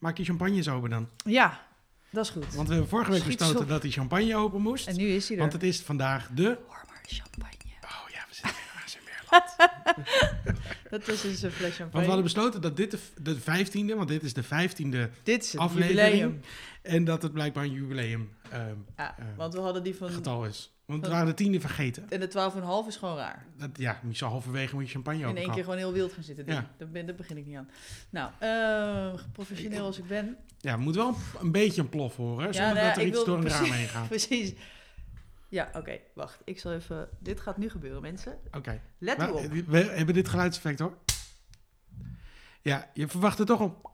Maak je champagne open dan. Ja, dat is goed. Want we hebben vorige week Schiet besloten op. dat die champagne open moest. En nu is hij er. Want het is vandaag de... Warmer champagne. Oh ja, we zitten weer ASMR. Dat is dus een fles champagne. Want we hadden besloten dat dit de, de 15e, want dit is de 15e Dit is het aflevering. jubileum. En dat het blijkbaar een jubileum ehm, Ja, Eh, want we hadden die van... getal is. Want Van- waren de tiende vergeten. En de 12,5 is gewoon raar. Dat, ja, niet zo halverwege moet je champagne In open één keer gewoon heel wild gaan zitten. Ja. Daar, ben, daar begin ik niet aan. Nou, eh, professioneel als ik ben. Ja, we moeten wel een beetje een plof horen, hè, zonder nou ja, dat er iets door een raam heen gaat. Precies. Ja, oké. wacht. Ik zal even... Dit gaat nu gebeuren, mensen. Oké. Let Maar, u op. We hebben dit geluidseffect hoor. Ja, je verwacht het toch op.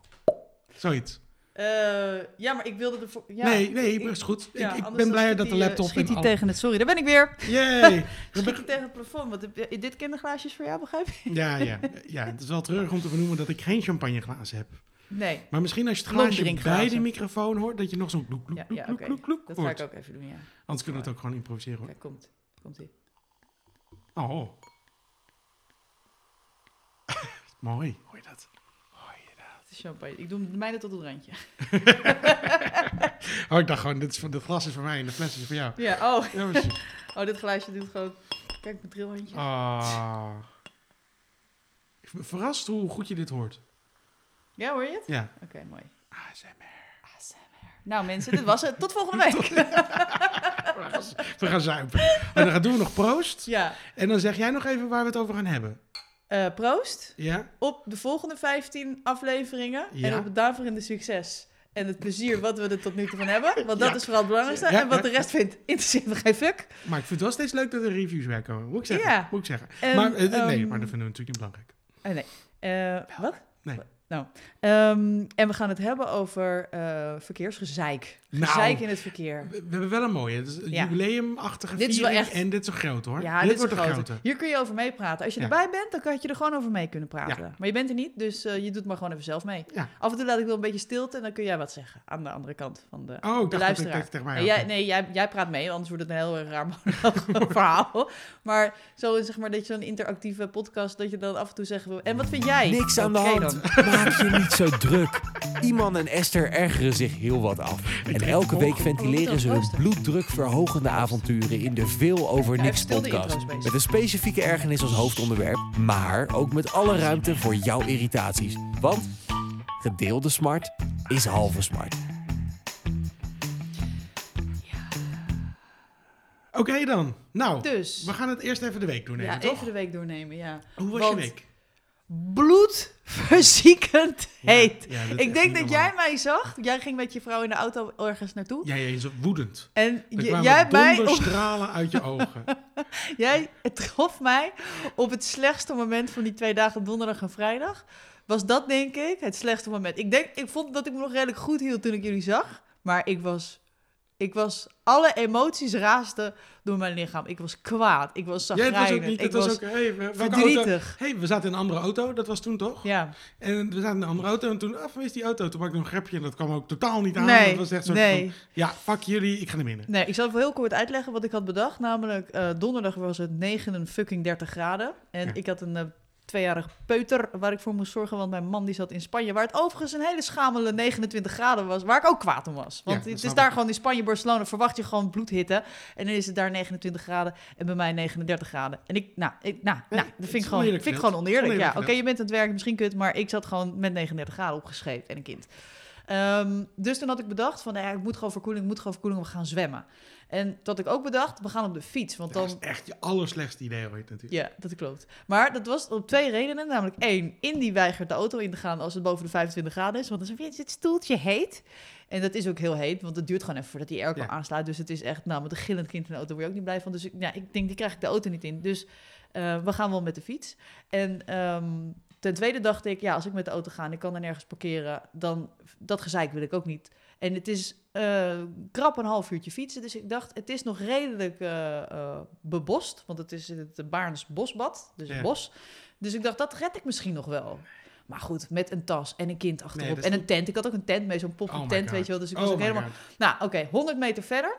Zoiets. Eh, ja, maar ik wilde ervoor... Ja, nee, nee, ik- is goed. ja, ik ik ben blij dat de eh, laptop... Schiet hij tegen het... Sorry, daar ben ik weer. Yay! Dan Schiet ben- hij tegen het plafond. Want dit kinderglaasjes voor jou, begrijp je? Ja, ja, ja, het is wel treurig om te vernoemen dat ik geen champagneglazen heb. Nee. Maar misschien als je het glaasje bij de microfoon hoort, dat je nog zo'n kloek, kloek, Ja, kloek, ja, kloek, oké. kloek, kloek Dat ga ik ook even doen, ja. Anders kunnen we het ook gewoon improviseren hoor. Kijk, komt. Komt ie. Oh. Mooi, hoor je dat? Champagne. Ik doe de mijne tot het randje. Oh, ik dacht gewoon, dit, is voor, dit glas is voor mij en de fles is voor jou. Ja, oh. Ja. Oh, dit glaasje doet gewoon... Kijk, mijn trilhandje. Ah. Ik ben verrast hoe goed je dit hoort. Ja, hoor je het? Ja. Oké, mooi. ASMR. Nou mensen, dit was het. Tot volgende week. We gaan, we gaan zuipen. En dan doen we nog proost. Ja. En dan zeg jij nog even waar we het over gaan hebben. Eh, proost Ja? op de volgende 15 afleveringen. Ja. En op het daarvoorinde succes. En het plezier wat we er tot nu toe van hebben. Want dat Ja. is vooral het belangrijkste. En wat de rest vindt, interesseert me geen fuck. Maar ik vind het wel steeds leuk dat er reviews bij komen. Moet ik zeggen. Moet ik zeggen. En, maar, eh, nee, ehm, maar dat vinden we natuurlijk niet belangrijk. Oh, nee. Eh, wat? Nee. Nou, ehm, en we gaan het hebben over eh, verkeersgezeik. Nou. Gezeik in het verkeer. We, we hebben wel een mooie. Het is een Ja. jubileumachtige Dit is wel echt- En dit is een grote hoor. Ja, dit, dit, wordt is een een grote. grote. Hier kun je over meepraten. Als je Ja. erbij bent, dan kan je er gewoon over mee kunnen praten. Ja. Maar je bent er niet, dus eh, je doet maar gewoon even zelf mee. Ja. Af en toe laat ik wel een beetje stilte en dan kun jij wat zeggen. Aan de andere kant van de, Oh, ik de ik luisteraar. ook. jij, nee jij, jij praat mee, anders wordt het een heel erg raar monoloog verhaal. Maar zo zeg maar dat je zo'n interactieve podcast, dat je dan af en toe zegt, en wat vind jij? Niks aan de hand. dan. Maak je niet zo druk. Iman en Esther ergeren zich heel wat af. En elke week ventileren ze hun bloeddrukverhogende avonturen in de Veel Over Niks podcast. Met een specifieke ergernis als hoofdonderwerp, maar ook met alle ruimte voor jouw irritaties. Want gedeelde smart is halve smart. Oké dan. Nou, Dus, we gaan het eerst even de week doornemen, ja, toch? even de week doornemen, ja. Hoe was want- je week? Bloedverziekend heet. Ja, ja, Ik denk dat normaal. jij mij zag. Jij ging met je vrouw in de auto ergens naartoe. Ja, jij is woedend. En jij, mij op, donderstralen uit je ogen. jij trof mij op het slechtste moment van die twee dagen, donderdag en vrijdag. Was dat, denk ik, het slechtste moment. Ik, denk, ik vond dat ik me nog redelijk goed hield toen ik jullie zag. Maar ik was... Ik was... Alle emoties raasden door mijn lichaam. Ik was kwaad. Ik was Ja, zagrijnig. was ook niet. ik was was ook. Hey, verdrietig. Hey, we zaten in een andere auto. Dat was toen toch? Ja. En we zaten in een andere auto. En toen, af, waar is die auto? Toen maakte ik nog een grapje. En dat kwam ook totaal niet aan. Nee, Dat was echt zo nee. van, ja, fuck jullie. Ik ga naar binnen. Nee, ik zal even heel kort uitleggen wat ik had bedacht. Namelijk, eh, donderdag was het 9 fucking 30 graden. En Ja. ik had een eh, tweejarig peuter waar ik voor moest zorgen. Want mijn man die zat in Spanje. Waar het overigens een hele schamele 29 graden was. Waar ik ook kwaad om was. Want het is daar ik. gewoon in Spanje, Barcelona, verwacht je gewoon bloedhitte. En dan is het daar 29 graden en bij mij 39 graden. En ik, nou, ik, nou, Nee, nou dat vind ik gewoon, oneerlijk vind ik gewoon oneerlijk. Ja, oké, je bent aan het werk, misschien kut, maar ik zat gewoon met 39 graden opgeschreven en een kind. Ehm, dus toen had ik bedacht van, nou ja, ik moet gewoon verkoeling, ik moet gewoon verkoeling, we gaan zwemmen. En dat had ik ook bedacht, we gaan op de fiets, want Dat dan... is echt je allerslechtste idee ooit natuurlijk. Ja, dat klopt. Maar dat was op twee redenen. Namelijk één, Indy weigert de auto in te gaan als het boven de 25 graden is. Want dan is het stoeltje heet. En dat is ook heel heet, want het duurt gewoon even voordat die airco Ja. aansluit. Dus het is echt, nou, met een gillend kind in de auto word je ook niet blij van. Dus ik, ja, ik denk, die krijg ik de auto niet in. Dus eh, we gaan wel met de fiets. En ehm, ten tweede dacht ik, ja, als ik met de auto ga en ik kan er nergens parkeren, dan dat gezeik wil ik ook niet. En het is eh, krap een half uurtje fietsen. Dus ik dacht, het is nog redelijk eh, bebost. Want het is het Baarns bosbad, dus Ja. een bos. Dus ik dacht, dat red ik misschien nog wel. Maar goed, met een tas en een kind achterop en een tent. Ik had ook een tent mee, zo'n pop Oh tent, weet je wel. Dus ik Oh was ook helemaal... God. Nou, oké, 100 meter verder.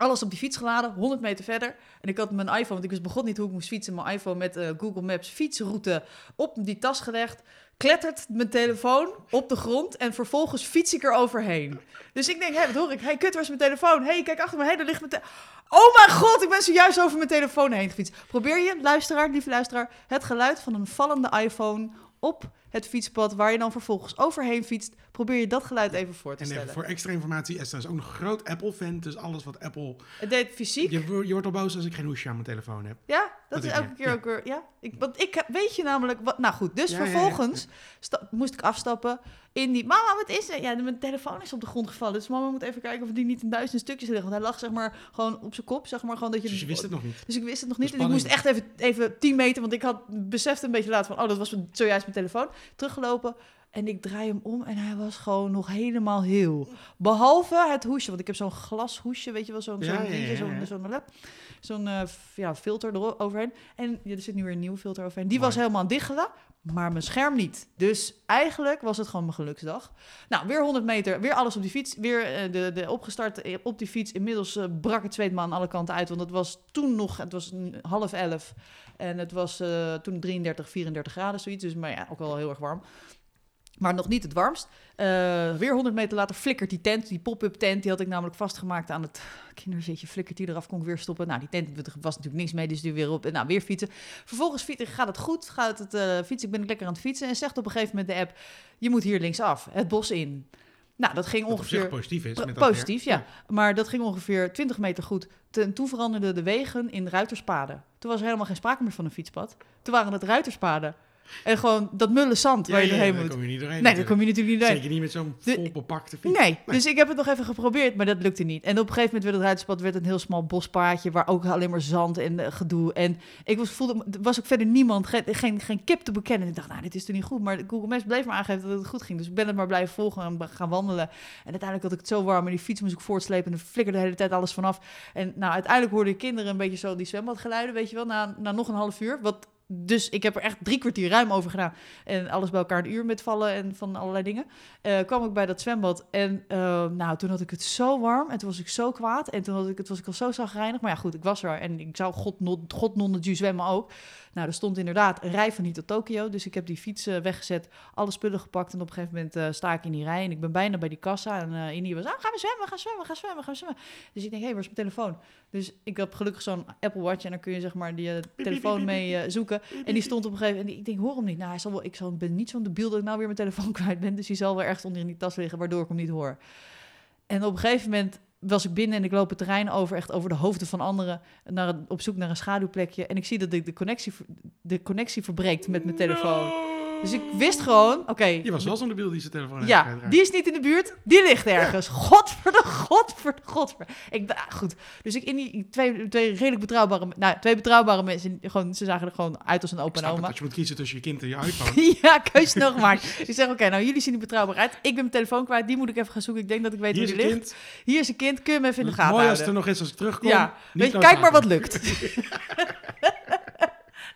Alles op die fiets geladen, 100 meter verder. En ik had mijn iPhone, want ik wist begon niet hoe ik moest fietsen. Mijn iPhone met eh, Google Maps fietsroute op die tas gelegd. Klettert mijn telefoon op de grond en vervolgens fiets ik er overheen. Dus ik denk, hé, wat hoor ik? Hé, hey, kut, waar is mijn telefoon? Hé, hey, kijk achter me, hé, daar ligt mijn telefoon. Oh mijn god, ik ben zojuist over mijn telefoon heen gefietst. Probeer je, luisteraar, lieve luisteraar, het geluid van een vallende iPhone op het fietspad waar je dan vervolgens overheen fietst. Probeer je dat geluid even voor te En stellen. even voor extra informatie, Esther is ook een groot Apple-fan. Dus alles wat Apple... Het deed fysiek. Je, je wordt al boos als ik geen hoesje aan mijn telefoon heb. Ja, dat Dat is elke keer ja. ook weer. Ja, ik, want ik weet je namelijk. Wat, nou goed, dus Ja, ja, ja. vervolgens moest ik afstappen in die. Mama, wat is er? Ja, mijn telefoon is op de grond gevallen. Dus mama moet even kijken of die niet in duizend stukjes ligt. Want hij lag zeg maar gewoon op zijn kop. Zeg maar gewoon dat je. Dus je wist het nog niet. Dus ik wist het nog niet. En ik moest echt even, even 10 meter, want ik had beseft een beetje later van, oh, dat was zojuist mijn telefoon. Teruggelopen en ik draai hem om en hij was gewoon nog helemaal heel. Behalve het hoesje, want ik heb zo'n glashoesje, weet je wel, zo'n Ja, zo'n zo'n zo'n lap. Zo'n eh, ja, filter eroverheen. En ja, er zit nu weer een nieuwe filter overheen. Die Mooi. was helemaal dichtgedaan, maar mijn scherm niet. Dus eigenlijk was het gewoon mijn geluksdag. Nou, weer 100 meter, weer alles op die fiets. Weer eh, de, de opgestart eh, op die fiets. Inmiddels eh, brak het zweet me aan alle kanten uit. Want het was toen nog, het was half elf. En het was toen 33, 34 graden, zoiets. Dus, maar ja, ook wel heel erg warm. Maar nog niet het warmst. Eh, weer 100 meter later flikkert die tent, die pop-up tent. Die had ik namelijk vastgemaakt aan het kinderzitje. Flikkert die eraf, kon ik weer stoppen. Nou, die tent was natuurlijk niks mee, dus die weer op. En nou, weer fietsen. Vervolgens fietsen, gaat het goed, gaat het eh, fietsen. Ik ben lekker aan het fietsen. En zegt op een gegeven moment de app, je moet hier linksaf, het bos in. Nou, dat ging Wat op zich ongeveer... positief is. Met positief, ja. Maar dat ging ongeveer 20 meter goed. Ten, toen veranderden de wegen in ruiterspaden. Toen was er helemaal geen sprake meer van een fietspad. Toen waren het ruiterspaden. En gewoon dat mulle zand Ja, waar je doorheen daar moet. kom je niet doorheen. Nee, daar kom je natuurlijk niet doorheen. Zeker niet met zo'n De- vol bepakte fiets. Nee, dus ik heb het nog even geprobeerd, maar dat lukte niet. En op een gegeven moment werd het ruiterspad werd een heel smal bospaadje... waar ook alleen maar zand en eh, gedoe. En ik was, voelde, was ook verder niemand, geen, geen, geen kip te bekennen. Ik dacht, nou, dit is toch niet goed? Maar Google Maps bleef maar aangeven dat het goed ging. Dus ik ben het maar blijven volgen en gaan wandelen. En uiteindelijk had ik het zo warm en die fiets moest ik voortslepen... en er flikkerde de hele tijd alles vanaf. En nou, uiteindelijk hoorde ik kinderen een beetje zo die zwembadgeluiden, weet je wel... na, na nog een half uur, wat... Dus ik heb er echt drie kwartier ruim over gedaan. En alles bij elkaar een uur met vallen en van allerlei dingen. Eh, kwam ik bij dat zwembad. En eh, nou, toen had ik het zo warm. En toen was ik zo kwaad. En toen had ik, het was ik al zo zagrijnig. Maar ja, goed, ik was er. En ik zou god, not, god non de zwemmen ook. Nou, er stond inderdaad een rij van hier tot Tokio. Dus ik heb die fiets eh, weggezet. Alle spullen gepakt. En op een gegeven moment sta ik in die rij. En ik ben bijna bij die kassa. En Indy was, ah, gaan we zwemmen, gaan zwemmen, gaan zwemmen, gaan zwemmen. Dus ik denk, hé, hey, waar is mijn telefoon? Dus ik heb gelukkig zo'n Apple Watch. En dan kun je zeg maar die telefoon mee eh, En die stond op een gegeven moment. Ik denk, hoor hem niet. Nou, hij zal wel, ik ben niet zo'n debiel dat ik nou weer mijn telefoon kwijt ben. Dus die zal wel ergens onder in die tas liggen, waardoor ik hem niet hoor. En op een gegeven moment was ik binnen en ik loop het terrein over, echt over de hoofden van anderen, naar, op zoek naar een schaduwplekje. En ik zie dat ik de connectie, de connectie verbreekt met mijn telefoon. Dus ik wist gewoon, oké, Je was wel zo'n debiel die zijn telefoon ja, die is niet in de buurt, die ligt ergens. Godverde, godverde, godverde. Ik, ah, goed, dus ik in die twee, twee redelijk betrouwbare, nou, twee betrouwbare mensen, gewoon, ze zagen er gewoon uit als een Ik opa en snap het, oma. dat je moet kiezen tussen je kind en je iPhone. Ja, keuze nog gemaakt. Ik zeg, oké, nou jullie zien er betrouwbaar uit. Ik ben mijn telefoon kwijt, die moet ik even gaan zoeken. Ik denk dat ik weet Hier waar die ligt. kind. Hier is een kind, kun je hem even in de gaten Mooi als het er houden. nog is als ik terugkom. Ja, Niet weet je, kijk maar wat lukt.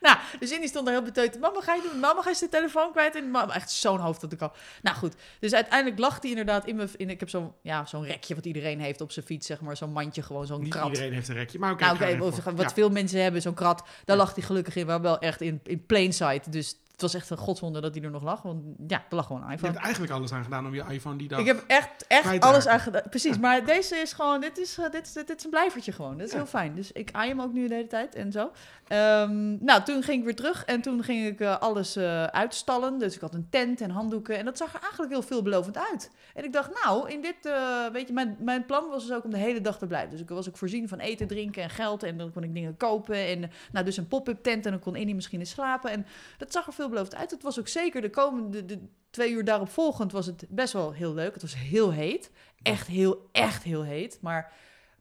nou, dus Indy stond daar heel beteuterd. Mama, ga je doen? Mama, ga je de telefoon kwijt? En mama, echt zo'n hoofd dat ik al. Nou goed, dus uiteindelijk lag hij inderdaad in mijn... In, ik heb zo'n ja, zo'n rekje wat iedereen heeft op zijn fiets, zeg maar. Zo'n mandje, gewoon zo'n krat. iedereen heeft een rekje, maar oké. Nou, voor. wat Ja. veel mensen hebben, zo'n krat. Daar lag hij gelukkig in, maar wel echt in, in plain sight. Dus het was echt een godswonder dat hij er nog lag. Want ja, er lag gewoon een Je iPhone. hebt eigenlijk alles aan gedaan om je iPhone die dag... Ik heb echt, echt alles aan gedaan. Precies, Ja. maar deze is gewoon, dit is, dit, is, dit, is een blijvertje gewoon. Dit is Ja. heel fijn. Dus ik aai hem ook nu de hele tijd en zo. Ehm, nou, toen ging ik weer terug en toen ging ik eh, alles eh, uitstallen. Dus ik had een tent en handdoeken en dat zag er eigenlijk heel veelbelovend uit. En ik dacht, nou, in dit, eh, weet je, mijn, mijn plan was dus ook om de hele dag te blijven. Dus ik was ook voorzien van eten, drinken en geld en dan kon ik dingen kopen. En nou, dus een pop-up tent en dan kon Indy misschien eens slapen. En dat zag er veelbelovend uit. Het was ook zeker de komende de twee uur daarop volgend was het best wel heel leuk. Het was heel heet. Echt heel, echt heel heet. Maar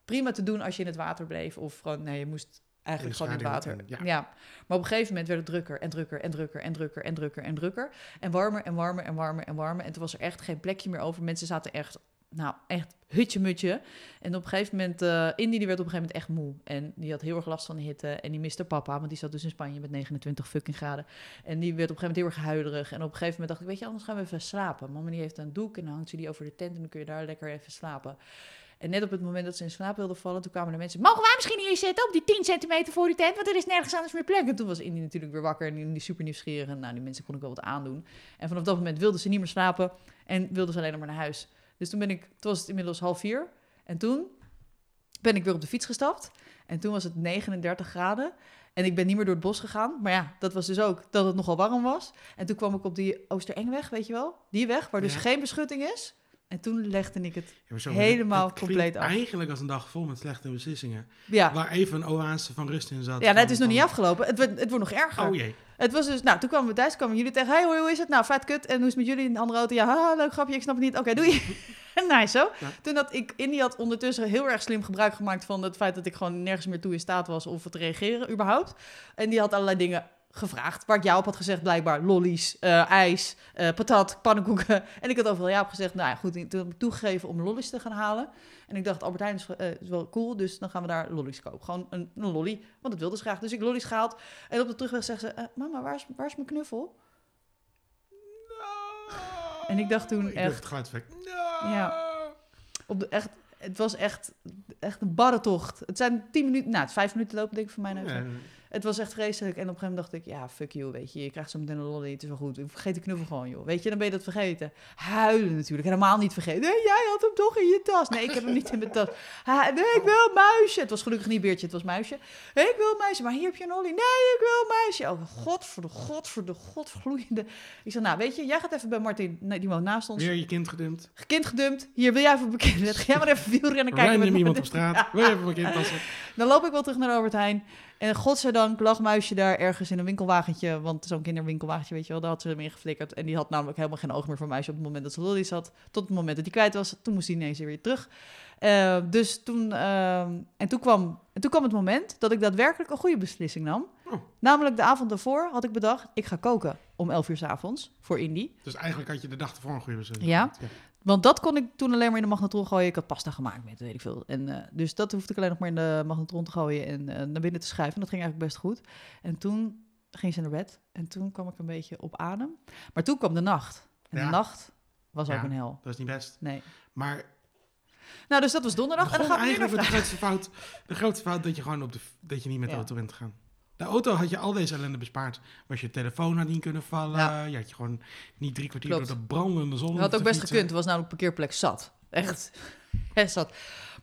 prima te doen als je in het water bleef. Of gewoon, nee, je moest eigenlijk gewoon in het water. en- Ja. ja. Maar op een gegeven moment werd het drukker en drukker en drukker en drukker en drukker en drukker. En warmer en warmer en warmer en warmer. En toen was er echt geen plekje meer over. Mensen zaten echt, nou, echt hutje-mutje. En op een gegeven moment, eh Indy die werd op een gegeven moment echt moe. En die had heel erg last van de hitte. En die miste papa, want die zat dus in Spanje met 29 fucking graden. En die werd op een gegeven moment heel erg huilerig. En op een gegeven moment dacht ik, weet je, anders gaan we even slapen. Mama die heeft een doek en dan hangt ze die over de tent en dan kun je daar lekker even slapen. En net op het moment dat ze in slaap wilde vallen, toen kwamen de mensen... Mogen wij misschien hier zitten op die 10 centimeter voor die tent? Want er is nergens anders meer plek. En toen was Indy natuurlijk weer wakker en die super nieuwsgierig. En nou, die mensen kon ik wel wat aandoen. En vanaf dat moment wilde ze niet meer slapen en wilde ze alleen nog maar naar huis. Dus toen ben ik... Toen was het inmiddels half vier. En toen ben ik weer op de fiets gestapt. En toen was het 39 graden. En ik ben niet meer door het bos gegaan. Maar ja, dat was dus ook dat het nogal warm was. En toen kwam ik op die Oosterengweg, weet je wel? Die weg, waar dus Ja. geen beschutting is. En toen legde ik het Ja, maar zo, Helemaal het compleet af. Eigenlijk als een dag vol met slechte beslissingen. Ja, Waar even een oase van rust in zat. ja nou, het is nog niet afgelopen. Het, wordt- het wordt nog erger. Oh jee. Het was dus, nou, toen kwamen we thuis, kwamen jullie tegen. Hey, hoi, hoe is het? Nou, vet kut. En hoe is het met jullie in de andere auto? Ja, haha, leuk grapje, ik snap het niet. Oké, doei. nice zo. Ja. Toen had ik, Indy had ondertussen heel erg slim gebruik gemaakt van het feit dat ik gewoon nergens meer toe in staat was of te reageren überhaupt. En die had allerlei dingen gevraagd, waar ik jou op had gezegd, blijkbaar lollies, eh, ijs, eh, patat, pannenkoeken. En ik had overal ja op gezegd, nou ja, goed, toen heb ik toegegeven om lollies te gaan halen. En ik dacht, Albert Heijn is, eh, is wel cool, dus dan gaan we daar lollies kopen. Gewoon een, een lolly, want dat wilde ze graag. Dus ik lollies gehaald. En op de terugweg zegt ze, mama, waar is, waar is mijn knuffel? En ik dacht toen Ik echt- het geluidseffect. Ja. Op de, echt, het was echt, echt een barre tocht. Het zijn tien minuten, nou, het is vijf minuten lopen denk ik voor mij. Ja. Het was echt vreselijk. En op een gegeven moment dacht ik, ja, fuck you, weet je. Je krijgt zo meteen een lolly, het is wel goed. Ik vergeet de knuffel gewoon, joh. Weet je, dan ben je dat vergeten. Huilen natuurlijk, helemaal niet vergeten. Nee, jij had hem toch in je tas. Nee, ik heb hem niet in mijn tas. Ha, nee, ik wil een muisje. Het was gelukkig niet beertje, het was muisje. Ik wil een muisje, maar hier heb je een lolly. Nee, ik wil een muisje. Oh, god voor de god voor de god vloeiende. Ik zei, nou, weet je, jij gaat even bij Martin, nee, die woont naast ons. Weer je kind gedumpt. Kind gedumpt. Hier, wil jij even bekend? Ga jij maar even wielrennen kijken. Random iemand op straat. Wil je even kind passen? Dan loop ik wel terug naar Albert Heijn. En godzijdank lag Muisje daar ergens in een winkelwagentje. Want zo'n kinderwinkelwagentje, weet je wel, daar had ze hem in geflikkerd. En die had namelijk helemaal geen oog meer voor Muisje op het moment dat ze lollies had. Tot het moment dat hij kwijt was. Toen moest hij ineens weer terug. Eh, dus toen, ehm, en toen kwam, en toen kwam het moment dat ik daadwerkelijk een goede beslissing nam. Oh. Namelijk de avond daarvoor had ik bedacht, ik ga koken om 11 uur s avonds voor Indy. Dus eigenlijk had je de dag ervoor een goede beslissing. Ja. Want dat kon ik toen alleen maar in de magnetron gooien. Ik had pasta gemaakt met, weet ik veel. En, eh, dus dat hoefde ik alleen nog maar in de magnetron te gooien en eh, naar binnen te schuiven. En dat ging eigenlijk best goed. En toen ging ze naar bed. En toen kwam ik een beetje op adem. Maar toen kwam de nacht. En Ja. de nacht was ook een hel. Dat is niet best. Nee. Maar Nou, dus dat was donderdag. En dan gaan we nu eigenlijk de grootste fout. De grootste fout dat je gewoon op de, dat je niet met de Ja. auto bent gegaan. De auto had je al deze ellende bespaard. Was je telefoon had niet kunnen vallen. Ja. Je had je gewoon niet drie kwartier Klopt. door de brandende zon Dat had ook best fietsen. gekund. Er was namelijk parkeerplek zat. Echt. Echt zat.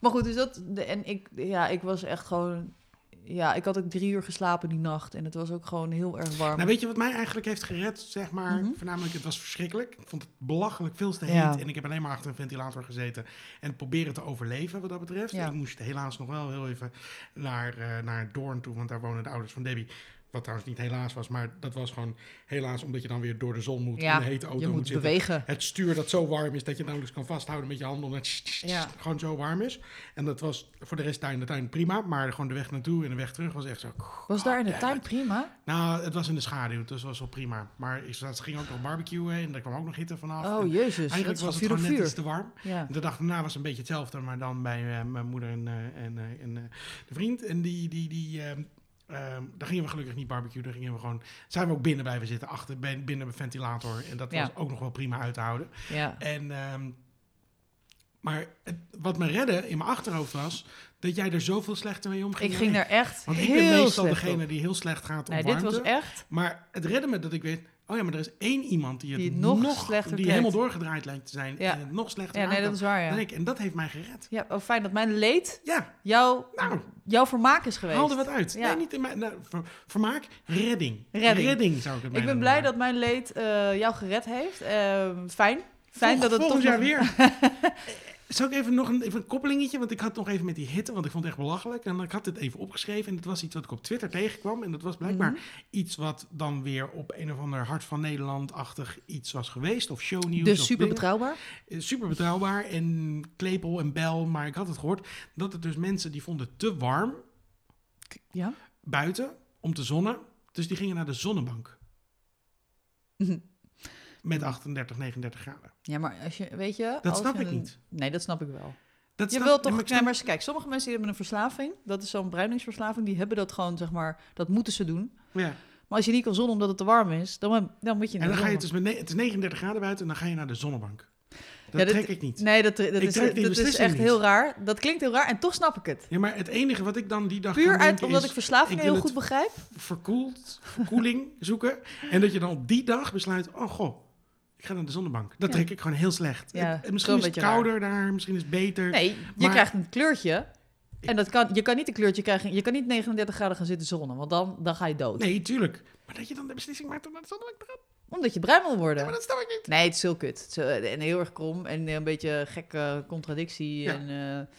Maar goed, dus dat... en ik, ja, ik was echt gewoon... Ja, ik had ook drie uur geslapen die nacht. En het was ook gewoon heel erg warm. Nou, weet je wat mij eigenlijk heeft gered, zeg maar? Mhm. Voornamelijk, het was verschrikkelijk. Ik vond het belachelijk veel te Ja. heet. En ik heb alleen maar achter een ventilator gezeten. En proberen te overleven, wat dat betreft. Ja. Ik moest helaas nog wel heel even naar, eh naar Doorn toe. Want daar wonen de ouders van Debbie. Wat trouwens niet helaas was, maar dat was gewoon helaas omdat je dan weer door de zon moet. Ja, in de hete auto je moet, moet zitten. bewegen. Het stuur dat zo warm is dat je nauwelijks kan vasthouden met je handen. Omdat het Ja. gewoon zo warm is. En dat was voor de rest daar in de tuin prima. Maar gewoon de weg naartoe en de weg terug was echt zo... Was daar in de tuin prima? Nou, het was in de schaduw, dus was wel prima. Maar ze ging ook nog barbecuen en daar kwam ook nog hitte vanaf. En Oh, jezus. Eigenlijk was het gewoon net iets te warm. Ja. En de dag daarna was het een beetje hetzelfde, maar dan bij eh, mijn moeder en, eh, en, eh, en de vriend. En die, die, die, ehm, daar gingen we gelukkig niet barbecuen, daar gingen we gewoon, zijn we ook binnen blijven zitten, achter, ben- binnen een ventilator. En dat Ja. was ook nog wel prima uit te houden. ja. En, ehm, maar het- wat me redde in mijn achterhoofd was, dat jij er zoveel slechter mee omging. Ik ging daar echt Want ik ben meestal degene op. die heel slecht gaat op Nee, dit was echt... Maar het redde me dat ik weet, oh ja, maar er is één iemand die het, Die het nog nog, slechter die helemaal doorgedraaid lijkt te zijn Ja. en het nog slechter Ja, nee, dat is waar, ja. ik. En dat heeft mij gered. Ja, oh, fijn dat mijn leed Ja, jouw, nou, jouw vermaak is geweest. haal er wat uit. Ja. Nee, niet in mijn, nou, ver- vermaak, redding. Redding. zou ik het Ik ben blij dat mijn leed eh, jou gered heeft. Ehm, fijn. Fijn dat het volgend toch jaar nog- weer. Zal ik even nog een, even een koppelingetje? Want ik had nog even met die hitte, want ik vond het echt belachelijk. En ik had dit even opgeschreven en het was iets wat ik op Twitter tegenkwam. En dat was blijkbaar Mhm. iets wat dan weer op een of ander Hart van Nederland-achtig iets was geweest. Of shownieuws. Dus of super dingen. betrouwbaar. Eh, Super betrouwbaar en klepel en bel. Maar ik had het gehoord dat het dus mensen die vonden te warm Ja. buiten om te zonnen. Dus die gingen naar de zonnebank. Mhm. Met 38, 39 graden. Ja, maar als je, weet je... Dat snap je ik een- niet. Nee, dat snap ik wel. Dat Je snap- wilt toch... Nee, snap- maar kijk, sommige mensen die hebben een verslaving. Dat is zo'n bruiningsverslaving. Die hebben dat gewoon, zeg maar... Dat moeten ze doen. ja. Maar als je niet kan zonnen omdat het te warm is, dan, dan moet je En dan ga je dus met ne- het is 39 graden buiten en dan ga je naar de zonnebank. Dat Ja, dat- trek ik niet. Nee, dat, dat, is, dat is echt niet. heel raar. Dat klinkt heel raar en toch snap ik het. Ja, maar het enige wat ik dan die dag Puur uit, omdat is ik wil heel het- goed begrijp. verkoeld, verkoeling zoeken. En dat je dan op die dag besluit, oh goh, ik ga naar de zonnebank. Dat Ja. trek ik gewoon heel slecht. Ja, Het- misschien is het raar. kouder daar, misschien is het beter. Nee, je Maar- krijgt een kleurtje. En dat kan, je kan niet een kleurtje krijgen. Je kan niet 39 graden gaan zitten zonnen, want dan, dan ga je dood. Nee, tuurlijk. Maar dat je dan de beslissing maakt om naar de zonnebank te gaan, Omdat je bruin wil ja, worden. maar dat snap ik niet. Nee, het is heel kut. Is, eh, en heel erg krom en een beetje gekke contradictie. En, eh,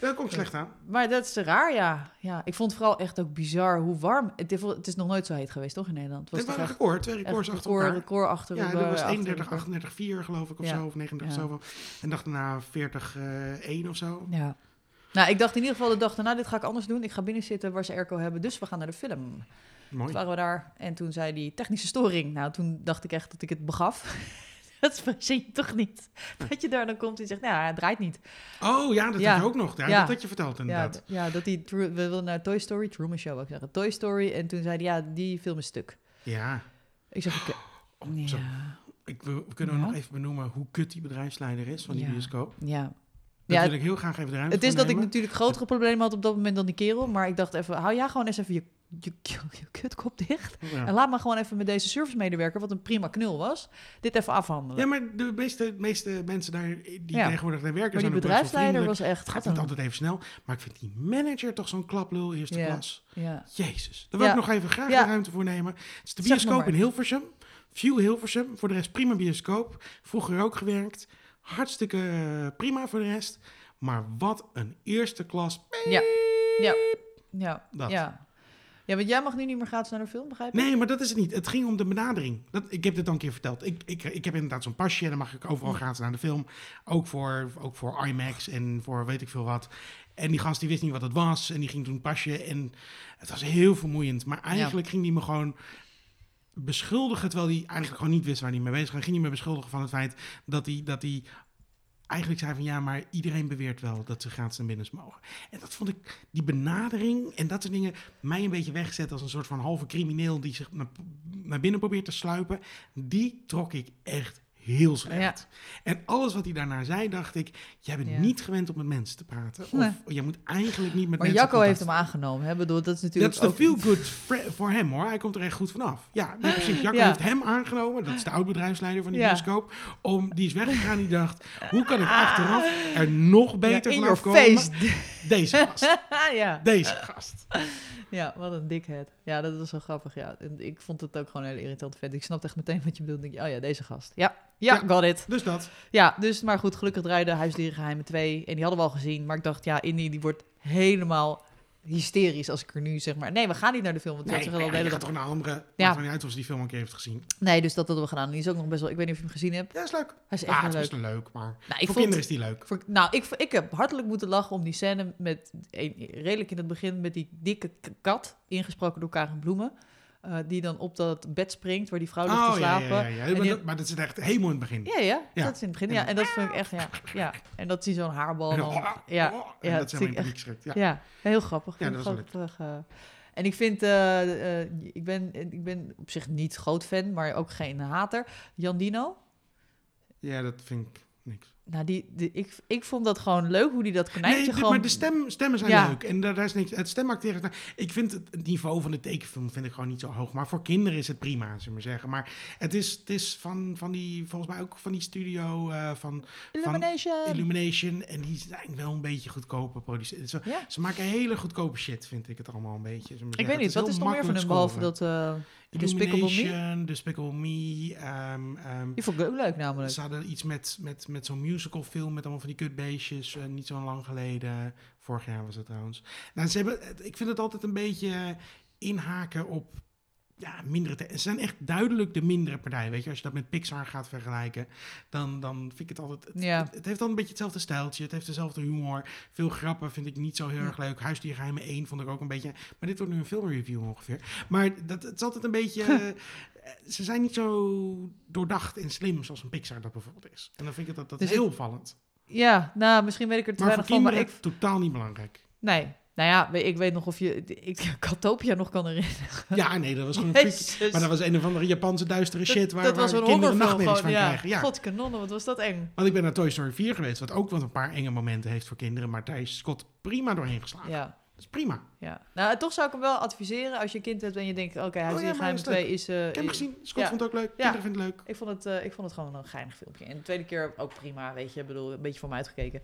Dat komt slecht aan. maar dat is raar, ja. ja. Ik vond het vooral echt ook bizar hoe warm... Het, het is nog nooit zo heet geweest, toch, in Nederland? Het Het was waren toch record, twee records achter record, elkaar. record achter Ja, dat was achter 31, elkaar. 38, 4 geloof ik of Ja. zo, of 39 Ja. zoveel. En dag daarna 40, eh 1 of zo. Ja. Nou, ik dacht in ieder geval de dag daarna, dit ga ik anders doen. Ik ga binnen zitten waar ze airco hebben, dus we gaan naar de film. Mooi. Toen waren we daar en toen zei die technische storing. Nou, toen dacht ik echt dat ik het begaf. dat verzin je toch niet? Dat je daar dan komt en zegt, nou, ja, het draait niet. Oh ja, dat Ja. had je ook nog. Ja, Ja. Dat had je verteld Ja, inderdaad. d- ja, dat die, we wilden naar Toy Story, Truman Show, ik zeggen. Toy Story. En toen zei hij, ja, die film is stuk. Ja. Ik zeg, oké. Oh, zo. ja, Ik, we, we kunnen Ja. nog even benoemen hoe kut die bedrijfsleider is van die Ja. bioscoop. ja. Daar Ja, wil ik heel graag even de ruimte Het is dat ik natuurlijk grotere problemen had op dat moment dan die kerel. Maar ik dacht even, hou jij gewoon eens even je, je, je, kutkop dicht. Ja. En laat maar gewoon even met deze servicemedewerker, wat een prima knul was, dit even afhandelen. Ja, maar de meeste, meeste mensen daar die Ja. tegenwoordig daar werken maar die bedrijfsleider was echt... Het gaat niet altijd even snel, maar ik vind die manager toch zo'n klaplul eerste Ja. klas. Ja. Jezus, daar wil ik nog even graag de ruimte voor nemen. Het is de bioscoop in Hilversum. View Hilversum, voor de rest prima bioscoop. Vroeger ook gewerkt. Hartstikke eh, prima voor de rest. Maar wat een eerste klas. Ja. Ja. Ja. Dat. Ja. Ja, want jij mag nu niet meer gratis naar de film, begrijp je? Nee, maar dat is het niet. Het ging om de benadering. Dat, ik heb dit al een keer verteld. Ik, ik, ik heb inderdaad zo'n pasje en dan mag ik overal gratis naar de film. Ook voor, ook voor IMAX en voor weet ik veel wat. En die gast die wist niet wat het was en die ging toen pasje. En het was heel vermoeiend. Maar eigenlijk ging die me gewoon beschuldigen, terwijl hij eigenlijk gewoon niet wist waar hij mee bezig was. Ging hij me beschuldigen van het feit dat hij, dat hij eigenlijk zei van ja, maar iedereen beweert wel dat ze gratis naar binnen mogen. En dat vond ik, die benadering en dat soort dingen, mij een beetje weggezet als een soort van halve crimineel die zich naar, naar binnen probeert te sluipen. Die trok ik echt heel slecht. En alles wat hij daarna zei, dacht ik, jij bent Ja. niet gewend om met mensen te praten. Of Nee. je moet eigenlijk niet met Maar mensen Jacco contact heeft hem aangenomen. Hè? Bedoel, dat is dat natuurlijk is de ook... feel-good fr- voor hem hoor. Hij komt er echt goed vanaf. Ja, nee, precies. Jacco Ja. heeft hem aangenomen. Dat is de oud-bedrijfsleider van die bioscoop. Om, die is weggegaan. Die dacht, hoe kan ik achteraf er nog beter ja, in vanaf komen? face. Deze gast. ja. Deze gast. ja, wat een dikhead. Ja, dat was zo grappig. Ja. En ik vond het ook gewoon een hele irritante vent. Ik snapte echt meteen wat je bedoelde. Ik denk, oh ja, deze gast. Ja, ja, Ja. got it. Dus dat. Ja, dus, maar goed, gelukkig draaide Huisdierengeheimen 2. En die hadden we al gezien. Maar ik dacht, ja, Indy die wordt helemaal hysterisch als ik er nu zeg maar... Nee, we gaan niet naar de film. Want Nee, dat maar al je gaat dag- toch naar een andere... Ja. Maakt wel niet uit of ze die film een keer heeft gezien. Nee, dus dat hadden we gedaan. Die is ook nog best wel... Ik weet niet of je hem gezien hebt. Ja, is leuk. Hij is echt Ah, het is leuk. leuk, maar Nou, ik voor vond, kinderen is die leuk. voor, nou, ik, ik heb hartelijk moeten lachen om die scène met... redelijk in het begin met die dikke kat, ingesproken door Karen Bloemen. Eh, die dan op dat bed springt waar die vrouw ligt te Oh, slapen. ja, ja. ja. En Maar, die- dat, maar dat is echt helemaal in het begin. Ja, ja, Ja. dat is in het begin. Ja, en dat vind ik echt, ja. ja. En dat zie zo'n haarbal. En Dan, dan- ja, oh, ja, en dat dat zijn publiek schrikt. Ja. ja. heel grappig. Ja, dat is grappig. eh. en ik vind, eh, ik, ben, ik ben op zich niet groot fan, maar ook geen hater. Jan Dino. ja, dat vind ik niks. Nou, die, die, ik, ik vond dat gewoon leuk hoe die dat konijntje Nee, de- gewoon... maar de stem, stemmen zijn Ja. leuk. En daar, is niks. Het stemacteren. Ik vind het, het niveau van de tekenfilm vind ik gewoon niet zo hoog. Maar voor kinderen is het prima, zullen we maar zeggen. Maar het is, het is van, van die, volgens mij ook van die studio eh, van Illumination. Illumination. En die zijn wel een beetje goedkope producenten. Ze, ja. ze maken hele goedkope shit, vind ik het allemaal een beetje. Ik weet zeggen. niet, Het wat is nog meer van heel hun behalve dat... eh Despicable Me? Illumination, Despicable Me. ehm, die vond ik ook leuk namelijk. ze hadden iets met, met, met zo'n musical film met allemaal van die kutbeestjes, eh, niet zo lang geleden. Vorig jaar was het trouwens. Nou, ze hebben, ik vind het altijd een beetje inhaken op ja, mindere... Ze zijn echt duidelijk de mindere partij, weet je. Als je dat met Pixar gaat vergelijken, dan, dan vind ik het altijd... Het, Ja. het, het heeft dan een beetje hetzelfde stijltje, het heeft dezelfde humor. Veel grappen vind ik niet zo heel erg leuk. Huisdiergeheimen 1 vond ik ook een beetje... Maar dit wordt nu een filmreview ongeveer. Maar dat, het is altijd een beetje... eh, ze zijn niet zo doordacht en slim zoals een Pixar dat bijvoorbeeld is. En dan vind ik dat, dat Dus heel opvallend. Ja, nou, misschien weet ik er te Maar voor weinig van, maar ik... totaal niet belangrijk. Nee, Nou ja, ik weet nog of je ik Katopia nog kan herinneren. Ja, nee, dat was gewoon een. Maar dat was een of andere Japanse duistere shit waar, dat was waar een kinderen nachtmerries van Ja. krijgen. Ja. God kanonnen, wat was dat eng. Want ik ben naar Toy Story 4 geweest, wat ook wel een paar enge momenten heeft voor kinderen. Maar daar is Scott prima doorheen geslagen. Ja, Dat is prima. ja. Nou, toch zou ik hem wel adviseren als je een kind hebt en je denkt, oké, hij Oh is ja, geheim is leuk. 2 is... eh, Ik heb hem gezien. Scott ja. vond het ook leuk. Ja. Kinderen vinden het leuk. Ik vond, het, eh, ik vond het gewoon een geinig filmpje. En de tweede keer ook prima, weet je. Ik bedoel, een beetje voor me uitgekeken.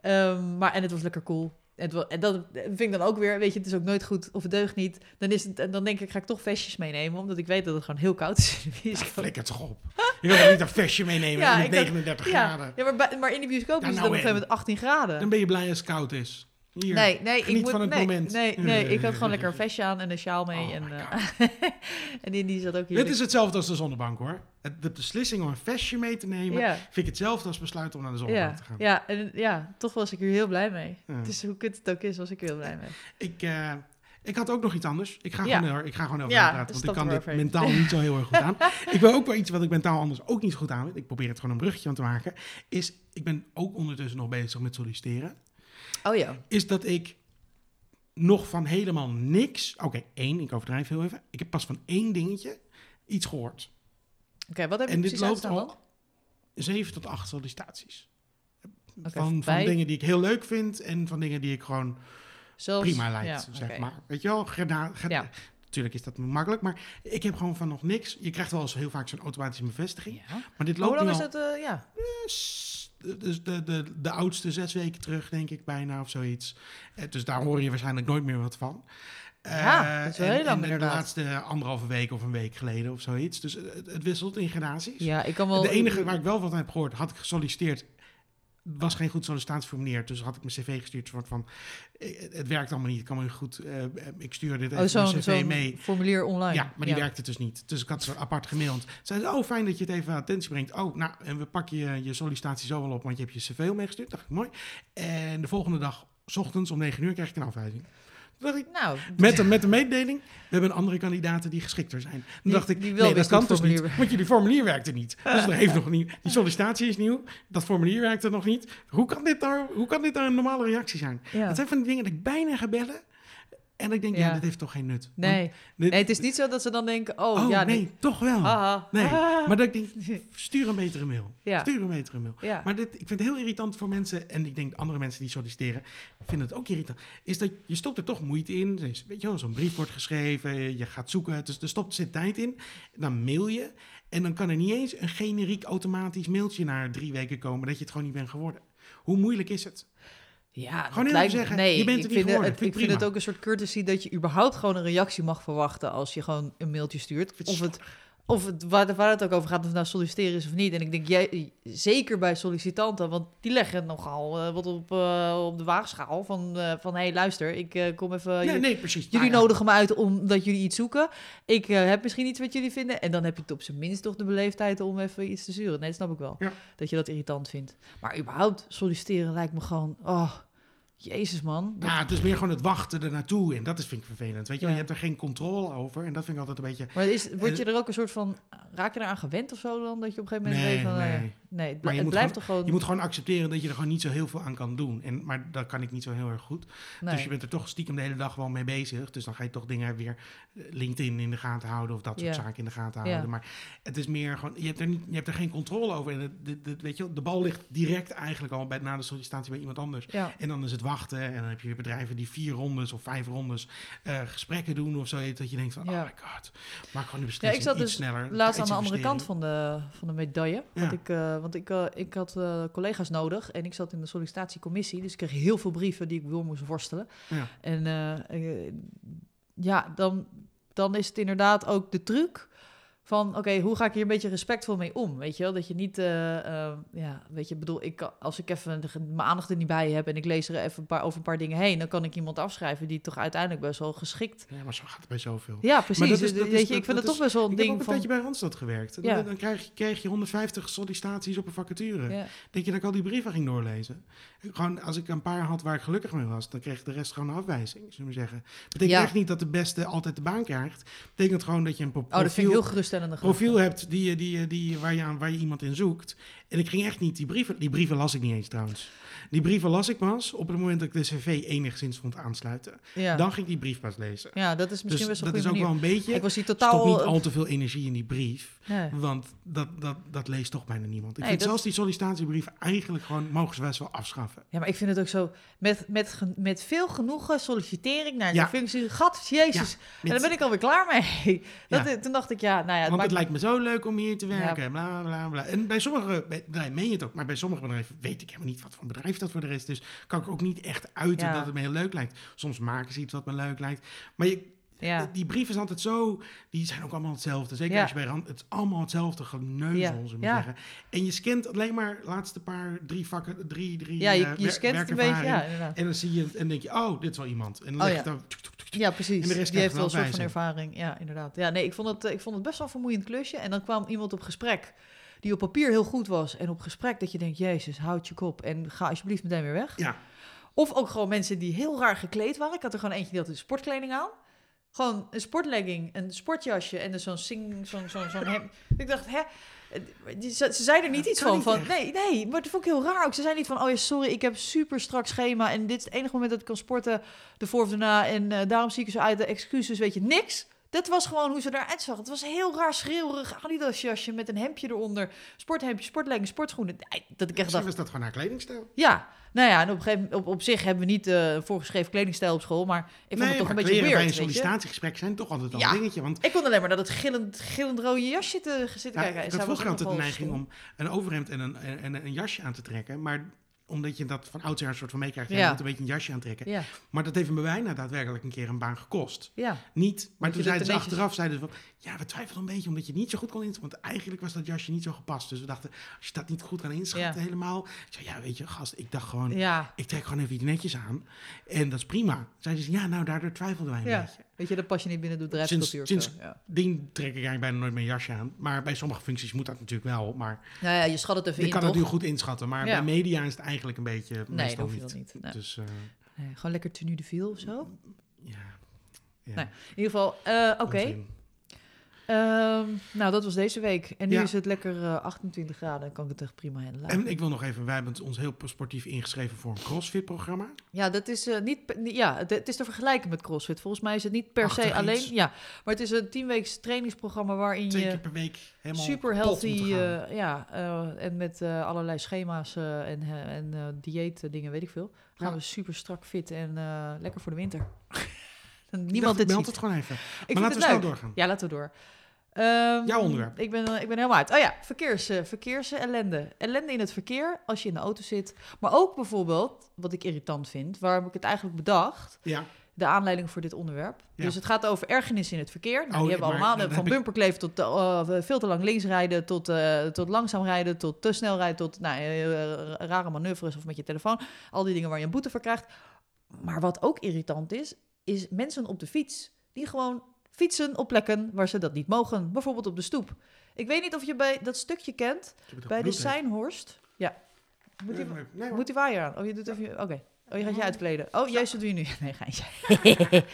Ehm, maar, en het was lekker cool. Het en dat vind ik dan ook weer, weet je, het is ook nooit goed of het deugt niet. Dan, is het, en dan denk ik, ga ik toch vestjes meenemen, omdat ik weet dat het gewoon heel koud is in de bioscoop. Flikker toch op. Je toch niet een vestje meenemen Ja, met ik had- 39 Ja, graden. ja maar, maar in de bioscoop Ja, is het nou dan op een gegeven en. moment 18 graden. Dan ben je blij als het koud is. Hier. Nee, nee, ik moet, van het nee, moment. Nee, nee, ik had gewoon lekker een vestje aan en een sjaal mee. Oh en, eh, en die, die zat ook hier. Dit is hetzelfde als de zonnebank hoor. De beslissing om een vestje mee te nemen, ja, vind ik hetzelfde als besluiten om naar de zonnebank ja, te gaan. ja, en, ja, toch was ik hier heel blij mee. Ja. Het is hoe kut het ook is, was ik er heel blij mee. Ik, eh, ik had ook nog iets anders. Ik ga gewoon, ik ga gewoon over praten, want stap ik kan dit mentaal niet zo heel erg goed aan. ik wil ook wel iets wat ik mentaal anders ook niet goed aan weet. Ik probeer het gewoon een bruggetje aan te maken. Is, ik ben ook ondertussen nog bezig met solliciteren. Oh ja. Is dat ik nog van helemaal niks... Oké, één, ik overdrijf heel even. Ik heb pas van één dingetje iets gehoord. Oké, wat heb je En dit loopt al zeven tot acht sollicitaties. Van, van dingen die ik heel leuk vind en van dingen die ik gewoon Zelfs, prima lijkt, ja, zeg maar. Weet je wel, Ja. Natuurlijk is dat makkelijk, maar ik heb gewoon van nog niks. Je krijgt wel eens heel vaak zo'n automatische bevestiging. Ja. Maar dit Hoe loopt lang nu is het? eh, ja. s- dus de, de, de oudste zes weken terug, denk ik bijna, of zoiets. Eh, Dus daar hoor je waarschijnlijk nooit meer wat van. Ja, Eh, dat is wel en- lang en de laatste anderhalve week of een week geleden of zoiets. Dus het, het wisselt in gradaties. ja, ik kan wel... De enige waar ik wel wat heb gehoord, had ik gesolliciteerd. Was geen goed sollicitatieformulier, dus had ik mijn cv gestuurd. Soort van, eh, het werkt allemaal niet, ik kan me goed. eh, ik stuur dit Oh, zo'n mijn cv mee. formulier online. Ja, maar die werkte dus niet. Dus ik had ze apart gemaild. Zeiden, oh fijn dat je het even aan attentie brengt. Oh, nou, en we pakken je, je sollicitatie zo wel op, want je hebt je cv al meegestuurd. Dacht ik, mooi. En de volgende dag, s ochtends om 9 uur, krijg ik een afwijzing. Dacht ik, Nou, met de, met de mededeling, we hebben andere kandidaten die geschikter zijn. Toen Die- dacht ik, die nee, dat kan hoe dus niet, want jullie formulier werkte niet. Dus er heeft nog niet, die sollicitatie is nieuw, dat formulier werkte nog niet. Hoe kan dit nou, hoe kan dit nou een normale reactie zijn? ja. Dat zijn van die dingen dat ik bijna ga bellen en ik denk, ja, Ja. dit heeft toch geen nut. Want Nee. dit- nee, het is niet zo dat ze dan denken... Oh, oh ja, nee, toch wel. Haha. Nee, Ah. maar dat ik denk, stuur een betere mail. Ja. Stuur een betere mail. Ja. Maar dit, ik vind het heel irritant voor mensen, en ik denk andere mensen die solliciteren, vinden het ook irritant, is dat je stopt er toch moeite in. Dus, weet je wel, zo'n brief wordt geschreven, je gaat zoeken, dus er stopt zit tijd in. Dan mail je, en dan kan er niet eens een generiek automatisch mailtje na drie weken komen dat je het gewoon niet bent geworden. Hoe moeilijk is het? Ja, Gewoon dat heel lijkt- zeggen, nee, je bent ik vind. Het, ik vind het ook een soort courtesy dat je überhaupt gewoon een reactie mag verwachten als je gewoon een mailtje stuurt. Of het, of het waar, waar het ook over gaat, of het nou solliciteren is of niet. En ik denk, jij, zeker bij sollicitanten, want die leggen nogal eh, wat op, eh, op de waagschaal van, eh, van hé, hey, luister, ik kom even... nee, jullie- nee, precies. Jullie Nou ja. nodigen me uit omdat jullie iets zoeken. Ik heb misschien iets wat jullie vinden. En dan heb je het op zijn minst toch de beleefdheid om even iets te sturen. Nee, dat snap ik wel. Ja. Dat je dat irritant vindt. Maar überhaupt solliciteren lijkt me gewoon... Oh, jezus man. Ja, het is meer gewoon het wachten er naartoe en dat is, vind ik vervelend. Weet je. Ja. je hebt er geen controle over en dat vind ik altijd een beetje... Maar is, word je er ook een soort van... Raak je eraan gewend of zo dan? Dat je op een gegeven moment Nee, weet van... eh, nee. Nee, het, bl- blijft toch gewoon... Je moet gewoon accepteren dat je er gewoon niet zo heel veel aan kan doen. En, maar dat kan ik niet zo heel erg goed. nee. Dus je bent er toch stiekem de hele dag wel mee bezig. Dus dan ga je toch dingen weer eh, LinkedIn in de gaten houden of dat soort Ja. zaken in de gaten Ja. houden. Maar het is meer gewoon, je hebt er, niet, je hebt er geen controle over. En het, het- het- weet je, de bal ligt direct eigenlijk al bij, na de sollicitatie bij iemand anders. Ja. En dan is het wachten. En dan heb je weer bedrijven die vier rondes of vijf rondes eh, gesprekken doen of zo. Dat je denkt van, Ja. oh my god, maak gewoon de Ja, beslissing ik zat iets dus sneller. laatst aan de andere kant van de, van de medaille. Want, Ja. ik, eh, want ik, eh, ik had eh, collega's nodig en ik zat in de sollicitatiecommissie. Dus ik kreeg heel veel brieven die ik door moest worstelen. Ja. En eh, eh, ja, dan, dan is het inderdaad ook de truc van, oké, hoe ga ik hier een beetje respectvol mee om? Weet je wel, dat je niet, eh, eh, ja, weet je, bedoel, ik, kan- als ik even de- mijn aandacht er niet bij heb en ik lees er even een paar, over een paar dingen heen, dan kan ik iemand afschrijven die toch uiteindelijk best wel geschikt... Ja, maar zo gaat het bij zoveel. Ja, precies. dat is- dat weet je, ik vind het toch best wel een Ik heb ook ding een van... tijdje bij Randstad gewerkt. Ja. Dan, dan krijg, je, krijg je 150 sollicitaties op een vacature. Ja. Denk je dat ik al die brieven ging doorlezen? Gewoon, als ik een paar had waar ik gelukkig mee was, dan kreeg de rest gewoon een afwijzing, zullen we zeggen. Betekent Ja. echt niet dat de beste altijd de baan krijgt. Betekent gewoon dat je een pro- Oh, dat vind ik profiel, heel profiel hebt die, je- die, die, waar, je aan, waar je iemand in zoekt. En ik ging echt niet, die brieven, die brieven las ik niet eens trouwens. Die brieven las ik pas op het moment dat ik de cv enigszins vond aansluiten. Ja. Dan ging ik die brief pas lezen. ja, dat is misschien dus best wel dat een is ook wel een beetje, Ik was hier stop totaal... niet al te veel energie in die brief. Nee. Want dat, dat, dat leest toch bijna niemand. Ik Nee, vind dat- zelfs die sollicitatiebrief eigenlijk gewoon, mogen ze best wel afschaffen. Ja, maar ik vind het ook zo, met, met, met veel genoegen sollicitering naar Ja. de functie. Gat, jezus. en daar ben ik alweer klaar mee. Dat. Toen dacht ik, ja, nou ja, Want het lijkt me zo leuk om hier te werken. Bla, bla, bla. En bij sommige bedrijven meen je het ook. Maar bij sommige bedrijven weet ik helemaal niet wat voor bedrijf dat voor de rest is. Kan ik ook niet echt uiten Ja. dat het me heel leuk lijkt. Soms maken ze iets wat me leuk lijkt. Maar je, ja. die brieven zijn altijd zo... Die zijn ook allemaal hetzelfde. Zeker Ja. als je bij rand... Het is allemaal hetzelfde geneuzel, Ja. Ja. zeggen. En je scant alleen maar laatste paar, drie vakken... Drie, drie ja, je, eh, je scant het een beetje, ja, inderdaad. En dan zie je het en denk je, oh, dit is wel iemand. En dan Oh, leg ja. je dan... Ja, precies. En de rest Die heeft wel een soort van ervaring. Ja, inderdaad. Ja, nee, ik vond, het, eh, ik vond het best wel een vermoeiend klusje. En dan kwam iemand op gesprek die op papier heel goed was. En op gesprek dat je denkt, jezus, houd je kop en ga alsjeblieft meteen weer weg. Ja. Of ook gewoon mensen die heel raar gekleed waren. Ik had er gewoon eentje die had een sportkleding aan. Gewoon een sportlegging, een sportjasje en dus zo'n sing, zo'n zo'n zo'n hem. Ik dacht, hè? Ze, ze zei er niet Dat iets van. niet van echt. nee, nee, maar dat vond ik heel raar ook. Ze zei niet van, oh ja, sorry, ik heb super strak schema en dit is het enige moment dat ik kan sporten, de voor of daarna. En eh, daarom zie ik er zo uit, de excuses, weet je, niks. Dat was gewoon hoe ze eruit zag. Het was een heel raar schreeuwerig Adidas jasje met een hemdje eronder. Sporthemdje, sportlegging, sportschoenen. Dat ik echt dacht, was dat gewoon haar kledingstijl. ja, nou ja, en op, een gegeven, op, op zich hebben we niet eh voorgeschreven kledingstijl op school, maar ik vond het toch een beetje weird, bij een sollicitatiegesprek zijn toch altijd al Ja. een dingetje. Want Ik kon alleen maar dat het gillend, gillend rode jasje te zitten Ja, kijken. ik had vroeger altijd de neiging om een overhemd en een, en, en een jasje aan te trekken. Maar omdat je dat van oudsher een soort van meekrijgt, ja. Je moet een beetje een jasje aantrekken. Ja, Maar dat heeft me bijna daadwerkelijk een keer een baan gekost. ja. Niet, maar toen zeiden ze er netjes- achteraf, zeiden ze van, ja, we twijfelden een beetje omdat je het niet zo goed kon inschatten. Want eigenlijk was dat jasje niet zo gepast. Dus we dachten, als je dat niet goed kan inschatten Ja. helemaal. Ik zei, ja, weet je, gast, ik dacht gewoon, ja. ik trek gewoon even iets netjes aan. En dat is prima. Zeiden ze, ja, nou, daardoor twijfelden wij een Ja. beetje. Weet je, dat pas je niet binnen de Sinds- bedrijfscultuur. sinds- zo, Ja. Ding trek ik eigenlijk bijna nooit meer een jasje aan. Maar bij sommige functies moet dat natuurlijk wel. Maar Nou ja, je schat het even Je in, kan toch? het nu goed inschatten, maar bij media is het eigenlijk een beetje Nee, dat niet. niet. Nee. Dus eh, Nee, gewoon lekker tenue de viel of zo. ja. ja. Nee. In ieder geval, eh, oké. Ehm, nou, dat was deze week. En nu Ja. is het lekker eh, 28 graden. Dan kan ik het echt prima handelen. En ik wil nog even, wij hebben ons heel sportief ingeschreven voor een crossfit-programma. Ja, dat is eh, niet. Ja, het, het is te vergelijken met CrossFit. Volgens mij is het niet per Achtig se alleen. iets. Ja, maar het is een tienweeks trainingsprogramma waarin Twee je keer per week helemaal super healthy. eh, ja, eh, en met eh, allerlei schema's eh, en, eh, en eh dieet dingen, weet ik veel. Gaan Ja. we super strak fit en eh, lekker voor de winter. Ik Niemand dit meld ziet. het gewoon even. Ik maar laten we het snel doorgaan. Ja, laten we door. Ehm, Jouw onderwerp. Ik ben, eh, ik ben helemaal uit. Oh ja, verkeers, eh, verkeers ellende. Ellende in het verkeer als je in de auto zit. Maar ook bijvoorbeeld, wat ik irritant vind, waarom ik het eigenlijk bedacht, Ja, de aanleiding voor dit onderwerp. Ja. Dus het gaat over ergernis in het verkeer. Nou, Oh, die hebben we allemaal. dan Van bumperkleef tot eh, veel te lang links rijden, tot, eh, tot langzaam rijden, tot te snel rijden, tot nou, eh, rare manoeuvres of met je telefoon. Al die dingen waar je een boete voor krijgt. Maar wat ook irritant is, is mensen op de fiets die gewoon fietsen op plekken waar ze dat niet mogen. Bijvoorbeeld op de stoep. Ik weet niet of je bij dat stukje kent, bij de. Seinhorst. Ja. Moet die, Nee, moet die waaier aan? Oh, je doet even... Oké. Oh, je gaat je uitkleden. Oh, juist, dat doe je nu. Nee, geintje.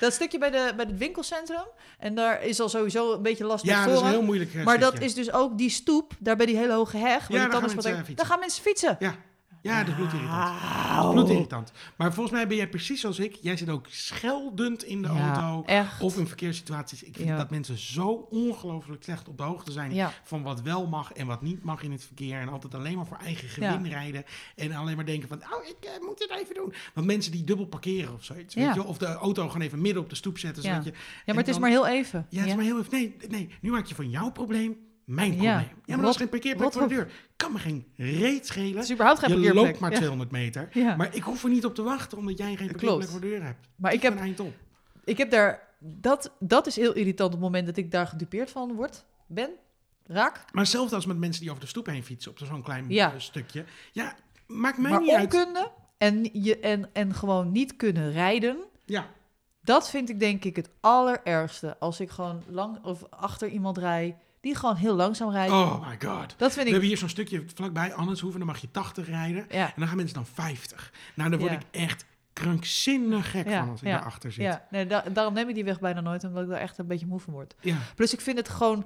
dat stukje bij, de, bij het winkelcentrum. En daar is al sowieso een beetje last Ja, met dat is een heel moeilijk eh, Maar dat is dus ook die stoep, daar bij die hele hoge heg. Ja, daar gaan mensen, eh, Daar gaan mensen fietsen. Ja, ja dat is bloedirritant. Auw. Bloedirritant. Maar volgens mij ben jij precies zoals ik. Jij zit ook scheldend in de Ja, auto. echt. Of in verkeerssituaties. Ik vind Ja. dat mensen zo ongelooflijk slecht op de hoogte zijn Ja. van wat wel mag en wat niet mag in het verkeer. En altijd alleen maar voor eigen gewin rijden. En alleen maar denken van, oh, ik eh, moet dit even doen. Want mensen die dubbel parkeren of zoiets. Weet je? Of de auto gewoon even midden op de stoep zetten. Ja. Zodat je, Ja, maar het is maar heel even. Ja, het is maar heel even. Nee, nee, nu maak je van jouw probleem mijn Ja. probleem. Ja, maar dat Rot- is geen parkeerplek voor de deur. Kan me geen reet schelen. Het is überhaupt geen Je loopt maar Ja. 200 meter. Ja. Maar ik hoef er niet op te wachten, omdat jij geen parkeerplek voor de deur hebt. Maar ik Tik heb, een eind op. ik heb daar... Dat, dat is heel irritant op het moment dat ik daar gedupeerd van word. Ben, raak. Maar hetzelfde als met mensen die over de stoep heen fietsen op zo'n klein Ja. eh, stukje. Ja, maakt mij maar niet uit. onkunde en, je, en, en gewoon niet kunnen rijden... Ja, Dat vind ik denk ik het allerergste. Als ik gewoon lang of achter iemand rij die gewoon heel langzaam rijdt. oh my god. Dat vind We ik. hebben hier zo'n stukje vlakbij Anneshoeven, dan mag je 80 rijden. Ja, En dan gaan mensen dan 50. Nou, daar word Ja. ik echt krankzinnig gek Ja, van als ik daarachter zit. ja. Nee, da- daarom neem ik die weg bijna nooit, omdat ik daar echt een beetje moe van word. Ja. Plus ik vind het gewoon.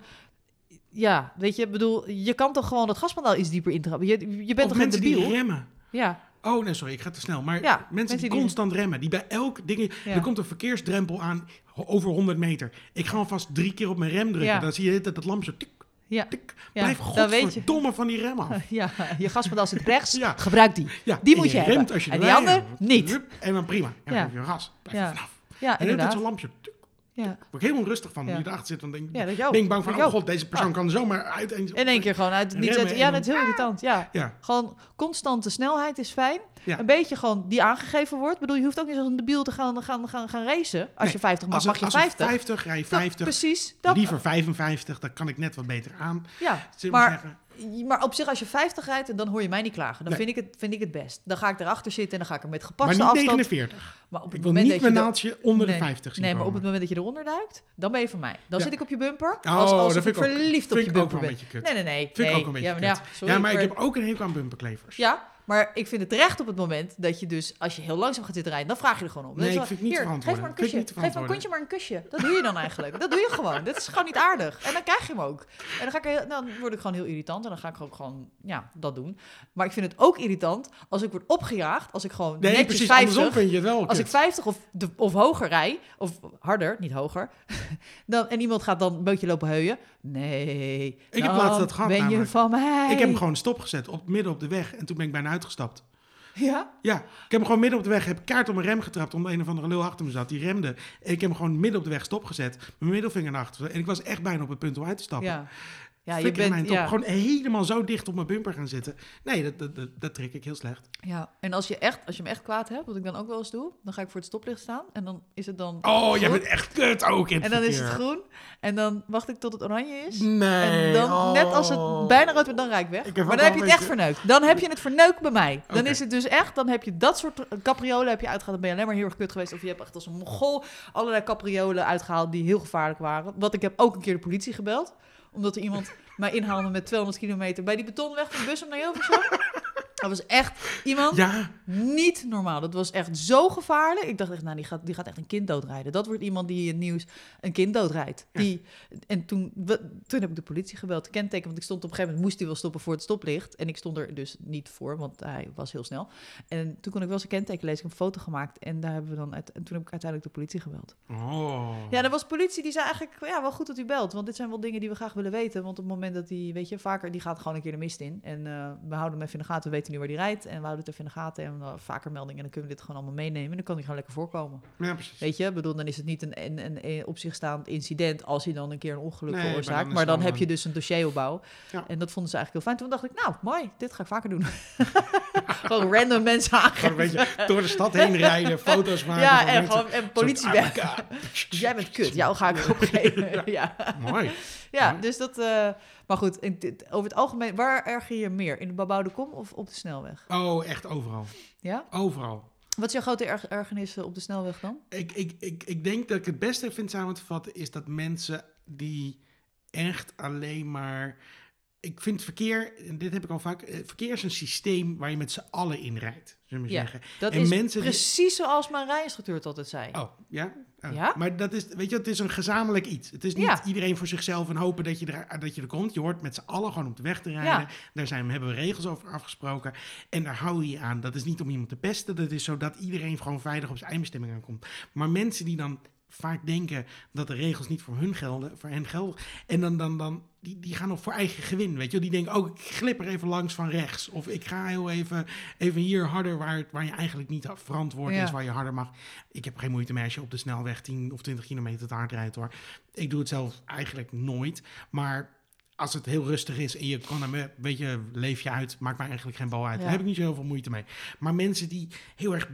ja, weet je, bedoel, je kan toch gewoon dat gaspedaal iets dieper intrappen. Je, je bent Of toch mensen die remmen. Ja, Oh, nee, sorry, ik ga te snel. Maar Ja, mensen, mensen die die- constant remmen, die bij elk ding... Ja. Er komt een verkeersdrempel aan over 100 meter. Ik ga alvast drie keer op mijn rem drukken. Ja. Dan zie je dat, dat lampje zo tik, ja, tik. Ja, Blijf je. godverdomme van die rem af. ja, je gaspedaal zit rechts, Ja. gebruik die. Ja, Die moet je remt hebben. Als je En die bij ander bent. niet. En dan prima. En dan Ja. heb je gas. Blijf Ja. vanaf. Ja, En dan heeft het inderdaad. zo'n lampje. tik. Ja. Daar word ik helemaal rustig van. Ja. Je erachter zit. Dan denk, Ja, dat ben ik bang van, oh god, deze persoon kan zomaar uit. In één keer gewoon uit het niets. Remmen uit- en Ja, dat is heel irritant. Ja. Ja, Gewoon constante snelheid is fijn. Een beetje gewoon die aangegeven wordt. Ik bedoel, je hoeft ook niet als een debiel te gaan, gaan, gaan, gaan racen. Als Nee, je 50 mag, als, mag je als het 50. 50, rij je Dat- 50. precies. Dat, Liever 55, dan kan ik net wat beter aan. Ja, maar, zeggen. Maar op zich als je 50 rijdt, dan hoor je mij niet klagen. Dan Nee. vind, ik het, vind ik het best. Dan ga ik erachter zitten en dan ga ik er met Maar gepaste niet afstand... 49. Maar op het Ik wil moment niet dat mijn je naaldje onder Nee. de 50 zien Nee, maar op het moment dat je eronder duikt, dan ben je van mij. Dan Ja. zit ik op je bumper. Oh, Als, als dat ik vind ik ook- verliefd op vind je ik ook bumper wel ben. een beetje kut. Nee, nee, nee. Vind ik nee. ook een beetje ja, maar, ja, sorry, ja, maar ik heb ook een hekel aan bumperklevers. Ja, maar ik vind het terecht op het moment dat je dus, als je heel langzaam gaat zitten rijden, dan vraag je er gewoon op. Nee, Dat is ik vind het niet Hier, geef maar een kusje. Geef een kontje maar een kusje. Dat doe je dan eigenlijk. Dat doe je gewoon. Dit is gewoon niet aardig. En dan krijg je hem ook. En dan, ga ik, heel- dan word ik gewoon heel irritant. En dan ga ik ook gewoon, ja, dat doen. Maar ik vind het ook irritant als ik word opgejaagd. Als ik gewoon Nee, netjes precies. 50... Andersom vind je wel Als ik 50 of, de, of hoger rij, of harder, niet hoger, dan, en iemand gaat dan een beetje lopen heuien. Nee, Ik heb laatst dat gehad ben je van mij. Ik heb hem gewoon stopgezet, op, midden op de weg. En toen ben ik bijna uitgestapt. Ja? Ja, ik heb hem gewoon midden op de weg, heb kaart op mijn rem getrapt, omdat een of andere lul achter me zat. Die remde. En ik heb hem gewoon midden op de weg stopgezet, mijn middelvinger naar achteren. En ik was echt bijna op het punt om uit te stappen. Ja. Ja, je bent... mijn top. Ja. Gewoon helemaal zo dicht op mijn bumper gaan zitten. Nee, dat, dat, dat, dat trek ik heel slecht. Ja, en als je, echt, als je hem echt kwaad hebt, wat ik dan ook wel eens doe, dan ga ik voor het stoplicht staan en dan is het dan Oh, jij groen. bent echt kut ook in het En dan is het groen en dan wacht ik tot het oranje is. Nee. En dan, oh. net als het bijna rood wordt, dan rijd ik weg. Ik maar dan heb je het echt verneukt. Dan heb je het verneukt bij mij. Dan is het dus echt, dan heb je dat soort capriolen heb je uitgehaald. Dan ben je alleen maar heel erg kut geweest. Of je hebt echt als een mogol allerlei capriolen uitgehaald die heel gevaarlijk waren. Want ik heb ook een keer de politie gebeld. Omdat er iemand mij inhaalde met 200 kilometer bij die betonweg van Bussum naar Hilversum. Dat was echt iemand Ja, niet normaal. Dat was echt zo gevaarlijk. Ik dacht echt, nou, die gaat, die gaat echt een kind doodrijden. Dat wordt iemand die in het nieuws een kind doodrijdt. Ja. Die, en toen, toen heb ik de politie gebeld, kenteken. Want ik stond op een gegeven moment, moest hij wel stoppen voor het stoplicht. En ik stond er dus niet voor, want hij was heel snel. En toen kon ik wel zijn kenteken lezen. Ik heb een foto gemaakt. En, daar hebben we dan uit, en toen heb ik uiteindelijk de politie gebeld. Oh. Ja, er was politie die zei eigenlijk, ja, wel goed dat u belt. Want dit zijn wel dingen die we graag willen weten. Want op het moment dat hij, weet je, vaker, die gaat gewoon een keer de mist in. En eh, we houden hem even in de gaten, we weten nu waar hij rijdt. En we houden het even in de gaten. En uh, vaker meldingen, en dan kunnen we dit gewoon allemaal meenemen. En dan kan hij gewoon lekker voorkomen. Ja, precies. Weet je, Ik bedoel, dan is het niet een, een, een, een op zich staand incident als hij dan een keer een ongeluk Nee, maar veroorzaakt. dan Maar dan heb je dus een dossieropbouw. Ja. En dat vonden ze eigenlijk heel fijn. Toen dacht ik, nou, mooi, dit ga ik vaker doen. gewoon random mensen aangeven. Gewoon een beetje door de stad heen rijden, foto's maken. Ja, en, gewoon, en politie. Dus jij bent kut, jou ga ik opgeven. ja. Mooi. Ja, Ja. dus dat... eh, maar goed, in dit- over het algemeen, waar erger je meer? In de bebouwde kom of op de snelweg? Oh, echt overal. Ja? Overal. Wat is jouw grote erg ergernis eh, op de snelweg dan? Ik, ik, ik, ik denk dat ik het beste vind samen te vatten is dat mensen die echt alleen maar. Ik vind verkeer, en dit heb ik al vaak. eh, Verkeer is een systeem waar je met z'n allen in rijdt. Zullen we Ja. zeggen. Dat En is mensen die- precies zoals mijn rijinstructeur het altijd zei. Oh, ja? Ja? Maar dat is, weet je, het is een gezamenlijk iets. Het is niet Ja. iedereen voor zichzelf en hopen dat je, er, dat je er komt. Je hoort met z'n allen gewoon op de weg te rijden. Ja. Daar zijn, hebben we regels over afgesproken. En daar hou je je aan. Dat is niet om iemand te pesten. Dat is zodat iedereen gewoon veilig op zijn eindbestemming aankomt. Maar mensen die dan vaak denken dat de regels niet voor hun gelden, voor hen gelden. En dan, dan, dan die, die gaan nog voor eigen gewin, weet je. Die denken, oh, ik glip er even langs van rechts. Of ik ga heel even, even hier harder waar, waar je eigenlijk niet verantwoord Ja. is, waar je harder mag. Ik heb geen moeite mee als je op de snelweg 10 of 20 kilometer te hard rijdt, hoor. Ik doe het zelf eigenlijk nooit. Maar als het heel rustig is en je kan hem, een beetje leef je uit, maakt mij eigenlijk geen bal uit. Ja. Daar heb ik niet zo heel veel moeite mee. Maar mensen die heel erg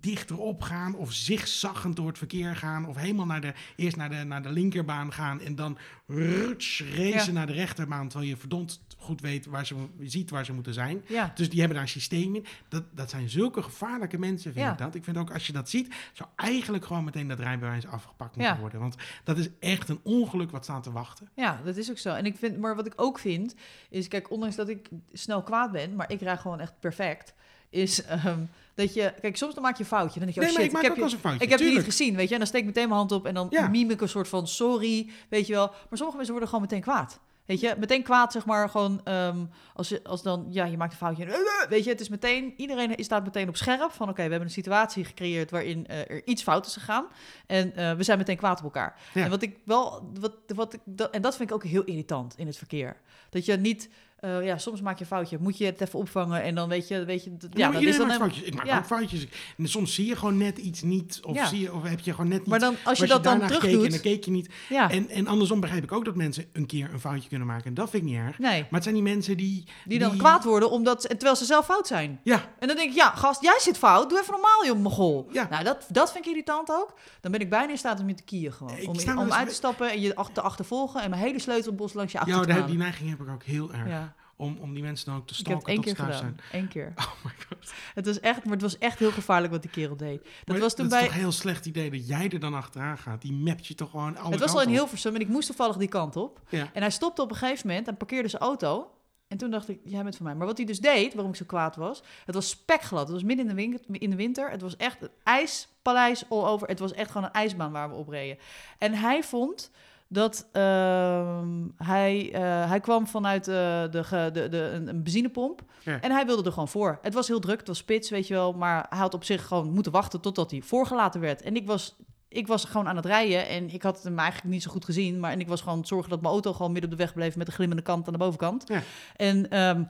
dichterop gaan of zigzaggend door het verkeer gaan of helemaal naar de, eerst naar de, naar de linkerbaan gaan en dan ruts racen Ja. naar de rechterbaan terwijl je verdomd goed weet waar ze, ziet waar ze moeten zijn. Ja, Dus die hebben daar een systeem in. Dat, dat zijn zulke gevaarlijke mensen, vind Ja. ik dat. Ik vind ook, als je dat ziet, zou eigenlijk gewoon meteen dat rijbewijs afgepakt moeten worden. Want dat is echt een ongeluk wat staat te wachten. ja, dat is ook zo. En ik vind, maar wat ik ook vind, is, kijk, ondanks dat ik snel kwaad ben, maar ik rij gewoon echt perfect, is ehm, dat je, kijk, soms dan maak je een foutje. Dan denk je, oh nee, maar shit, ik maak heb ook je, een foutje. Ik heb je niet gezien, weet je. En dan steek ik meteen mijn hand op en dan Ja. miem ik een soort van sorry, weet je wel. Maar sommige mensen worden gewoon meteen kwaad. Weet je, meteen kwaad, zeg maar, gewoon ehm, als, je, als dan, ja, je maakt een foutje. Weet je, het is meteen, iedereen staat meteen op scherp van, oké, we hebben een situatie gecreëerd waarin eh, er iets fout is gegaan. En eh, we zijn meteen kwaad op elkaar. Ja. En wat ik wel, wat, wat ik, dat, en dat vind ik ook heel irritant in het verkeer. Dat je niet, eh, ja, soms maak je een foutje, moet je het even opvangen en dan weet je, weet je, Ja, ja, dat is dan maakt foutjes. Ik maak ja. ook foutjes. En soms zie je gewoon net iets niet. Of, Ja. zie je, of heb je gewoon net niet. Maar dan, als je dat dan terug gekeken en doet, dan keek je niet. ja, En, en andersom begrijp ik ook dat mensen een keer een foutje kunnen maken. En dat vind ik niet erg. nee, Maar het zijn die mensen die... die dan kwaad worden omdat, terwijl ze zelf fout zijn. Ja, En dan denk ik, ja, gast, jij zit fout. Doe even normaal, joh, mogol. Ja. Nou, dat, dat vind ik irritant ook. Dan ben ik bijna in staat om je te kiezen gewoon. Ik Om, om uit te stappen en je te achtervolgen... en mijn hele sleutelbos langs je achter ja te gaan. die neiging heb ik ook heel erg. Om, om die mensen dan ook te ik heb het stalken één keer gedaan. zijn. Eén keer. Oh my god. Het was echt, maar het was echt heel gevaarlijk wat die kerel deed. Dat Maar was toen dat bij... is toch een heel slecht idee dat jij er dan achteraan gaat. Die mapt je toch gewoon alle Het was al in. Hilversum en ik moest toevallig die kant op. Ja. En hij stopte op een gegeven moment en parkeerde zijn auto. En toen dacht ik, jij bent van mij. Maar wat hij dus deed, waarom ik zo kwaad was... Het was spekglad. Het was midden in de, winter, in de winter. Het was echt een ijspaleis all over. Het was echt gewoon een ijsbaan waar we op reden. En hij vond dat ehm, hij, eh, hij kwam vanuit eh, de, de, de, een, een benzinepomp. Ja. En hij wilde er gewoon voor. Het was heel druk, het was spits, weet je wel. Maar hij had op zich gewoon moeten wachten totdat hij voorgelaten werd. En ik was, ik was gewoon aan het rijden en ik had hem eigenlijk niet zo goed gezien. Maar en ik was gewoon het zorgen dat mijn auto gewoon midden op de weg bleef met een glimmende kant aan de bovenkant. Ja. En ehm,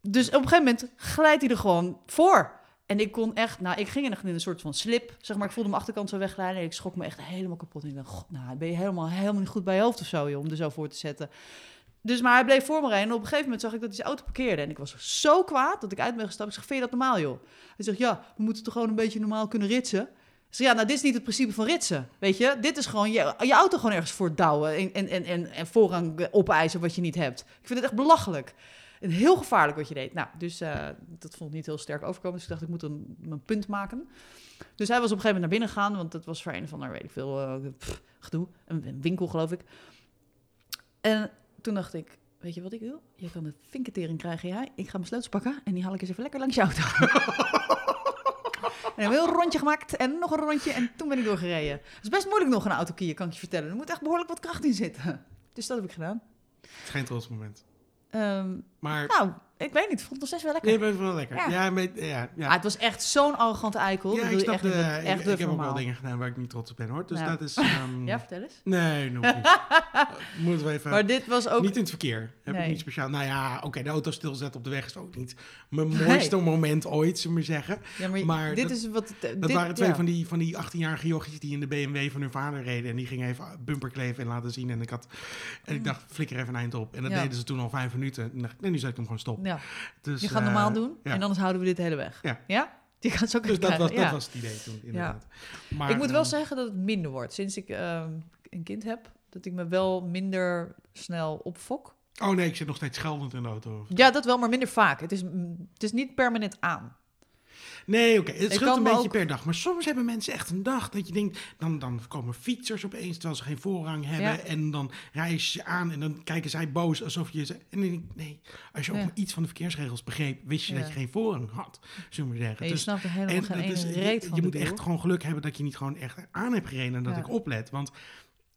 dus op een gegeven moment glijdt hij er gewoon voor. En ik kon echt, nou, ik ging in een soort van slip, zeg maar. Ik voelde mijn achterkant zo wegglijden en ik schrok me echt helemaal kapot. En ik dacht, nou, ben je helemaal, helemaal niet goed bij je hoofd of zo, om er zo voor te zetten. Dus, maar hij bleef voor me rijden. En op een gegeven moment zag ik dat hij zijn auto parkeerde. En ik was zo kwaad dat ik uit ben gestapt. Ik zeg, vind je dat normaal, joh? Hij zegt, ja, we moeten toch gewoon een beetje normaal kunnen ritsen? Zeg, ja, nou, dit is niet het principe van ritsen, weet je? Dit is gewoon je, je auto gewoon ergens voor douwen en, en, en, en, en voorrang opeisen wat je niet hebt. Ik vind het echt belachelijk. Heel gevaarlijk wat je deed. Nou, dus eh, dat vond ik niet heel sterk overkomen. Dus ik dacht, ik moet een, een punt maken. Dus hij was op een gegeven moment naar binnen gegaan, want het was voor een van, nou, weet ik veel, eh, pff, gedoe. Een, een winkel, geloof ik. En toen dacht ik, weet je wat ik wil? Je kan de vinketering krijgen, jij. Ik ga mijn sleutels pakken en die haal ik eens even lekker langs je auto. en een heel rondje gemaakt en nog een rondje en toen ben ik doorgereden. Het is best moeilijk nog een auto kiezen, kan ik je vertellen. Er moet echt behoorlijk wat kracht in zitten. Dus dat heb ik gedaan. Geen trots moment. Ehm, Maar... nou, ik weet niet, ik vond het nog steeds wel lekker. Nee, het is wel lekker. Ja. Ja, maar- ja, ja. Ah, het was echt zo'n arrogante eikel. Ja, ik snap echt de, ik, ik heb ook wel dingen gedaan waar ik niet trots op ben, hoor. Dus Ja. dat is... ehm, Ja, vertel eens. Nee, nog niet. Moeten we even... Maar dit was ook... Niet in het verkeer. Heb ik Nee. niet speciaal. Nou ja, oké, de auto stilzetten op de weg is ook niet mijn mooiste moment ooit, zullen we zeggen. Ja, maar, maar dit dat- is wat... Dat waren twee van, die, van die 18-jarige jochies die in de BMW van hun vader reden. En die gingen even bumper kleven en laten zien. En ik, had, en ik dacht, flikker even een eind op. En dat deden ze toen al vijf minuten. En dacht ik, nee, nu zet ik hem gewoon stop. Ja, Dus, je gaat eh, normaal doen ja. en anders houden we dit hele weg. Ja. Ja? Die gaat zo Dus dat was, dat was het idee toen, inderdaad. Maar, ik moet wel ehm, zeggen dat het minder wordt. Sinds ik ehm, een kind heb, dat ik me wel minder snel opfok. Oh nee, ik zit nog steeds scheldend in de auto. Ja, dat wel, maar minder vaak. Het is, het is niet permanent aan. Nee, oké. Het scheelt een beetje ook- per dag. Maar soms hebben mensen echt een dag dat je denkt... Dan, dan komen fietsers opeens terwijl ze geen voorrang hebben. Ja. En dan ze je aan en dan kijken zij boos alsof je... ze- En dan denk ik, nee, als je ook Ja. iets van de verkeersregels begreep... wist je Ja. dat je geen voorrang had, zullen we zeggen. En je Dus- snapt er helemaal geen reet je, van. je moet echt gewoon geluk hebben dat je niet gewoon echt aan hebt gereden... en dat ik oplet. Want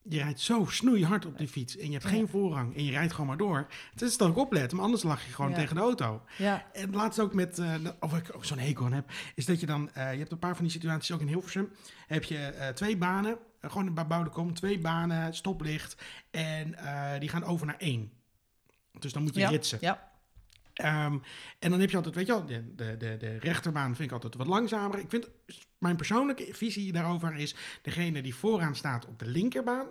je rijdt zo snoeihard op die fiets... en je hebt Ja. geen voorrang en je rijdt gewoon maar door. Het is dat ik oplet, maar anders lag je gewoon Ja. tegen de auto. Ja, En laatst ook met, eh, of ik ook zo'n hekel aan heb, is dat je dan, eh, je hebt een paar van die situaties ook in Hilversum, heb je eh, twee banen, gewoon een bebouwde kom, twee banen, stoplicht, en die gaan over naar één. Dus dan moet je ritsen. ja. Ehm, en dan heb je altijd, weet je wel, de, de, de, de rechterbaan vind ik altijd wat langzamer. Ik vind, mijn persoonlijke visie daarover is, degene die vooraan staat op de linkerbaan,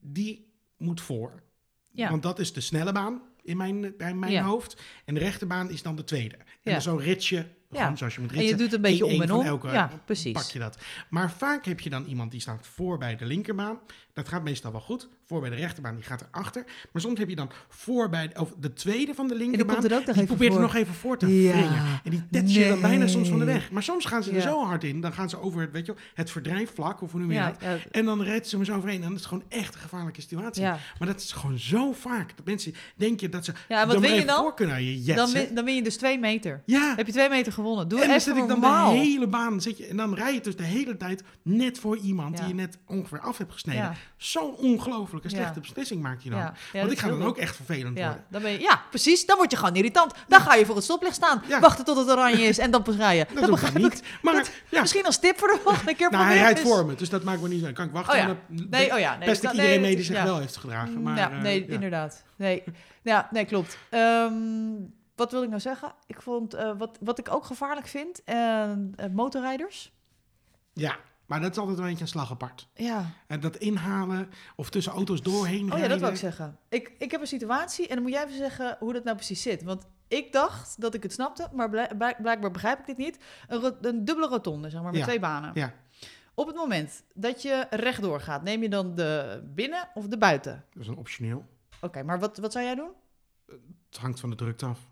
die moet voor. Ja. Want dat is de snelle baan in mijn, mijn Ja. hoofd. En de rechterbaan is dan de tweede. En Ja. dan zo rits je, gewoon zoals je moet En je ritsen. doet een beetje één- om en om. elke Ja, precies. Pak je dat. Maar vaak heb je dan iemand die staat voor bij de linkerbaan. Dat gaat meestal wel goed. Voor bij de rechterbaan, die gaat erachter. Maar soms heb je dan voor bij of de tweede van de En die linkerbaan. er Die probeert er voor. nog even voor te Ja. wringen. En die tetsen je dan bijna soms van de weg. Maar soms gaan ze er Ja. zo hard in. Dan gaan ze over het, weet je het verdrijfvlak, of hoe noem je Ja, dat. En dan rijdt ze me zo overheen. En dat is gewoon echt een gevaarlijke situatie. ja. Maar dat is gewoon zo vaak. Dat mensen denken dat ze ja, wat er win je dan? voor kunnen je Dan win, dan win je dus twee meter. Ja, Heb je twee meter gewonnen. Doe en dan zit ik dan normaal. de hele baan, zit je, en dan rij je dus de hele tijd net voor iemand die je net ongeveer af hebt gesneden. Ja. Zo'n Ja. slechte beslissing maak je dan. Ja. Want ik ga dan ook echt vervelend Ja, worden. dan ben je, ja, precies. Dan word je gewoon irritant. Dan ga je voor het stoplicht staan. Ja. Wachten tot het oranje is en dan pas rijden. Dat Dat, begrijp ik. niet. Maar dat- ja, Misschien als tip voor de volgende keer. nou, hij rijdt voor me, dus dat maakt me niet zo. Kan ik wachten? Oh Nee, oh ja. Nee, dat- iedereen nee, mee die zich ja. wel heeft gedragen. Maar, ja, eh, nee, ja. inderdaad. Nee, ja, nee klopt. Ehm, wat wil ik nou zeggen? Ik vond, eh, wat, wat ik ook gevaarlijk vind, eh, motorrijders. Ja, maar dat is altijd een beetje een slag apart. Ja. En dat inhalen of tussen auto's doorheen Oh ja, dat wil ik zeggen. Ik, ik heb een situatie en dan moet jij even zeggen hoe dat nou precies zit. Want ik dacht dat ik het snapte, maar blijk- blijk- blijkbaar begrijp ik dit niet. Een, een dubbele rotonde, zeg maar, met Ja. twee banen. Ja, Op het moment dat je rechtdoor gaat, neem je dan de binnen of de buiten? dat is een optioneel. Oké, maar wat, wat zou jij doen? Het hangt van de drukte af,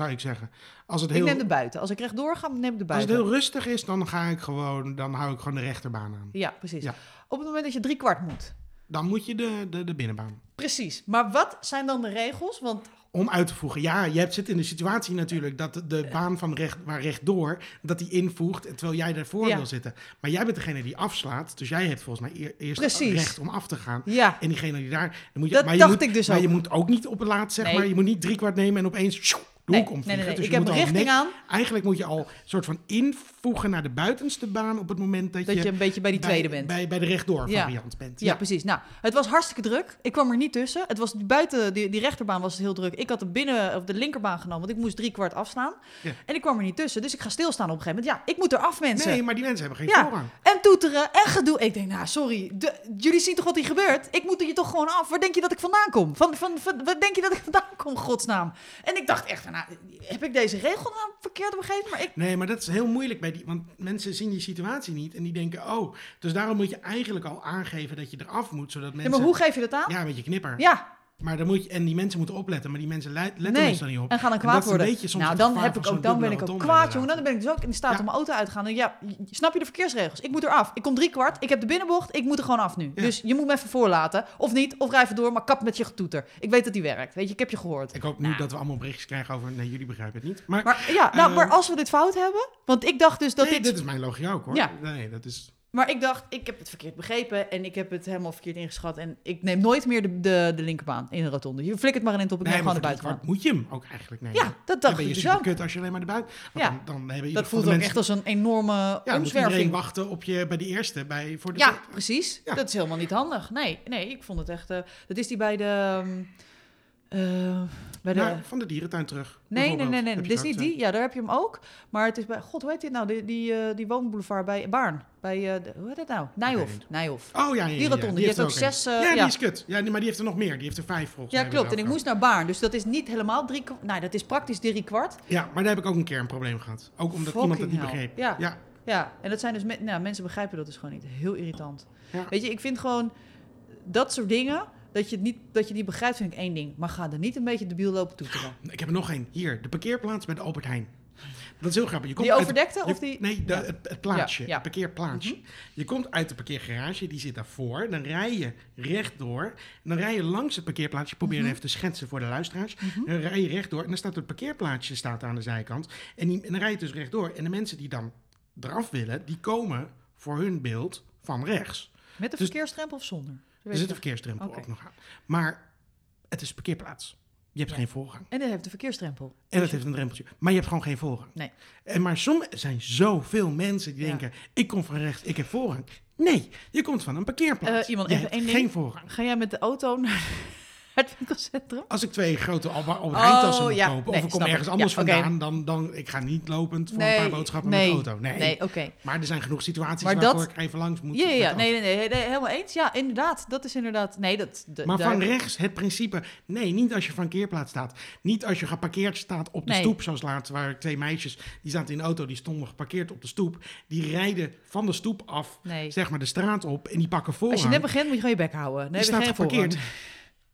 zou ik zeggen. Als het Ik heel, neem de buiten. Als ik rechtdoor ga, neem ik de als het buiten. heel rustig is, dan ga ik gewoon, dan hou ik gewoon de rechterbaan aan. Ja, precies. Ja. Op het moment dat je drie kwart moet. Dan moet je de, de, de binnenbaan. Precies. Maar wat zijn dan de regels? Want Om uit te voegen. Ja, je hebt, zit in de situatie natuurlijk dat de, de baan van recht, waar rechtdoor, dat die invoegt terwijl jij Ja. wil zitten. Maar jij bent degene die afslaat. Dus jij hebt volgens mij eer- eerst Precies. recht om af te gaan. ja, En diegene die daar... Dan moet je, Dat maar je dacht moet, ik dus Maar ook. je moet ook niet op het laatst, zeg Nee. maar. Je moet niet drie kwart nemen en opeens sjoe, nee, nee, omvliegen. nee, nee. Dus Ik je heb richting net- aan Eigenlijk moet je al een soort van invoegen naar de buitenste baan op het moment dat, dat je je, een beetje bij die tweede bent. Bij, bij de rechtdoor Ja. variant bent. Ja, precies. Nou, het was hartstikke druk. Ik kwam er niet tussen. Het was buiten die, die rechterbaan was het heel druk. Ik had de binnen of de linkerbaan genomen, want ik moest drie kwart afstaan. Ja. En ik kwam er niet tussen. Dus ik ga stilstaan op een gegeven moment. Ja, ik moet eraf, mensen. Nee, maar die mensen hebben geen Ja. voorrang. En toeteren en gedoe. Ik denk, nou, sorry. De, jullie zien toch wat hier gebeurt? Ik moet hier toch gewoon af. Waar denk je dat ik vandaan kom? Van, van, van, waar denk je dat ik vandaan kom, godsnaam? En ik dacht echt, nou, heb ik deze regel nou verkeerd begrepen? Maar ik... Nee, maar dat is heel moeilijk bij die. Want mensen zien die situatie niet en die denken, oh. Dus daarom moet je eigenlijk al aangeven dat je eraf moet, zodat Ja, mensen. maar hoe geef je dat aan? Ja, een beetje knipper. Ja, Maar dan moet je, en die mensen moeten opletten, maar die mensen le- letten nee. dan niet op. En gaan dan kwaad worden. nou, dan, heb ik ook, dan ben ik ook kwaad, jongen. Dan ben ik dus ook in staat Ja. om mijn auto uit te gaan. En ja, snap je de verkeersregels? Ik moet eraf. Ik kom drie kwart. Ik heb de binnenbocht. Ik moet er gewoon af nu. Ja. Dus je moet me even voorlaten. Of niet. Of rij even door. Maar kap met je getoeter. Ik weet dat die werkt. Weet je, ik heb je gehoord. Ik hoop nu Nou. dat we allemaal berichtjes krijgen over. Nee, jullie begrijpen het niet. Maar, Maar ja, nou, Eh, maar als we dit fout hebben. Want ik dacht dus dat nee, dit. dit is mijn logica ook hoor. Ja. Nee, dat is. Maar ik dacht, ik heb het verkeerd begrepen. En ik heb het helemaal verkeerd ingeschat. En ik neem nooit meer de, de, de linkerbaan in een rotonde. Je flikkert maar een end op. Ik Nee, neem gewoon de kwart moet je hem ook eigenlijk nemen. Ja, dat dan dacht ben je ik dus super ook. kut als je alleen maar de buiten. Ja. dan, dan hebben in Dat voelt ook mensen. echt als een enorme ja, dan omzwerving. wachten op je bij de eerste, bij, voor de Ja, precies. Ja. Dat is helemaal niet handig. Nee, nee, ik vond het echt... eh, dat is die bij de... ehm, eh, bij de van de dierentuin terug. nee, nee, nee, nee. Dit is niet die. Ja, daar heb je hem ook. Maar het is bij... God, hoe heet dit nou? Die, die, eh, die woonboulevard bij Baarn. Bij, eh, de- hoe heet dat nou? Nijhof. Nijhof. Oh ja, ja, ja, Die ja, Die heeft ook zes... eh, ja, die is kut. Ja, maar die heeft er nog meer. Die heeft er vijf volgens Ja, klopt. En ik moest naar Baarn. Dus dat is niet helemaal drie... Nou, dat is praktisch drie kwart. Ja, maar daar heb ik ook een keer een probleem gehad. Ook omdat iemand het niet begreep. Ja. ja. Ja, en dat zijn dus... me- nou, mensen begrijpen dat dus gewoon niet. Heel irritant. Weet je, ik vind gewoon... Dat soort dingen... Dat je, het niet, dat je niet begrijpt, vind ik één ding. Maar ga er niet een beetje de biel lopen toeteren. Ik heb er nog één. Hier, de parkeerplaats bij de Albert Heijn. Dat is heel grappig. Je komt Die uit- overdekte? je- Of die... Nee, de, Ja. het, het plaatsje, Ja, ja. het parkeerplaatsje. Je komt uit de parkeergarage, die zit daarvoor. Dan rij je rechtdoor. En dan rij je langs het parkeerplaatsje. Probeer Mhm. even te schetsen voor de luisteraars. Dan rij je rechtdoor en dan staat het parkeerplaatsje staat aan de zijkant. En, die, en dan rij je dus rechtdoor. En de mensen die dan eraf willen, die komen voor hun beeld van rechts. Met een Dus- of zonder? Er zit een verkeersdrempel ook nog aan. Maar het is een parkeerplaats. Je hebt Ja. geen voorrang. En dat heeft een verkeersdrempel. En het heeft een drempeltje. Maar je hebt gewoon geen voorrang. Nee. En maar soms er zijn zoveel mensen die Ja. denken: ik kom van rechts, ik heb voorrang. Nee, je komt van een parkeerplaats. Eh, iemand, je even hebt één ding. geen voorrang. Ga jij met de auto naar Als ik twee grote Albert Oh, moet ja. kopen, Nee, of ik kom ergens anders Ja, vandaan, dan, dan ik ga niet lopend voor een paar boodschappen nee, met de auto. Nee. Nee, oké. Maar er zijn genoeg situaties Maar waarvoor dat- ik even langs moet. Ja, ja, Nee, nee, nee, nee, helemaal eens. Ja, inderdaad. Dat is inderdaad... Nee, dat... de- Maar van rechts, het principe. Nee, niet als je van keerplaats staat. Niet als je geparkeerd staat op de Nee. stoep, zoals laatst waren twee meisjes. Die zaten in de auto, die stonden geparkeerd op de stoep. Die rijden van de stoep af, Nee. zeg maar de straat op. En die pakken voorrang. Als je net begint, moet je gewoon je bek houden. Heb je staat geparkeerd. voorrang.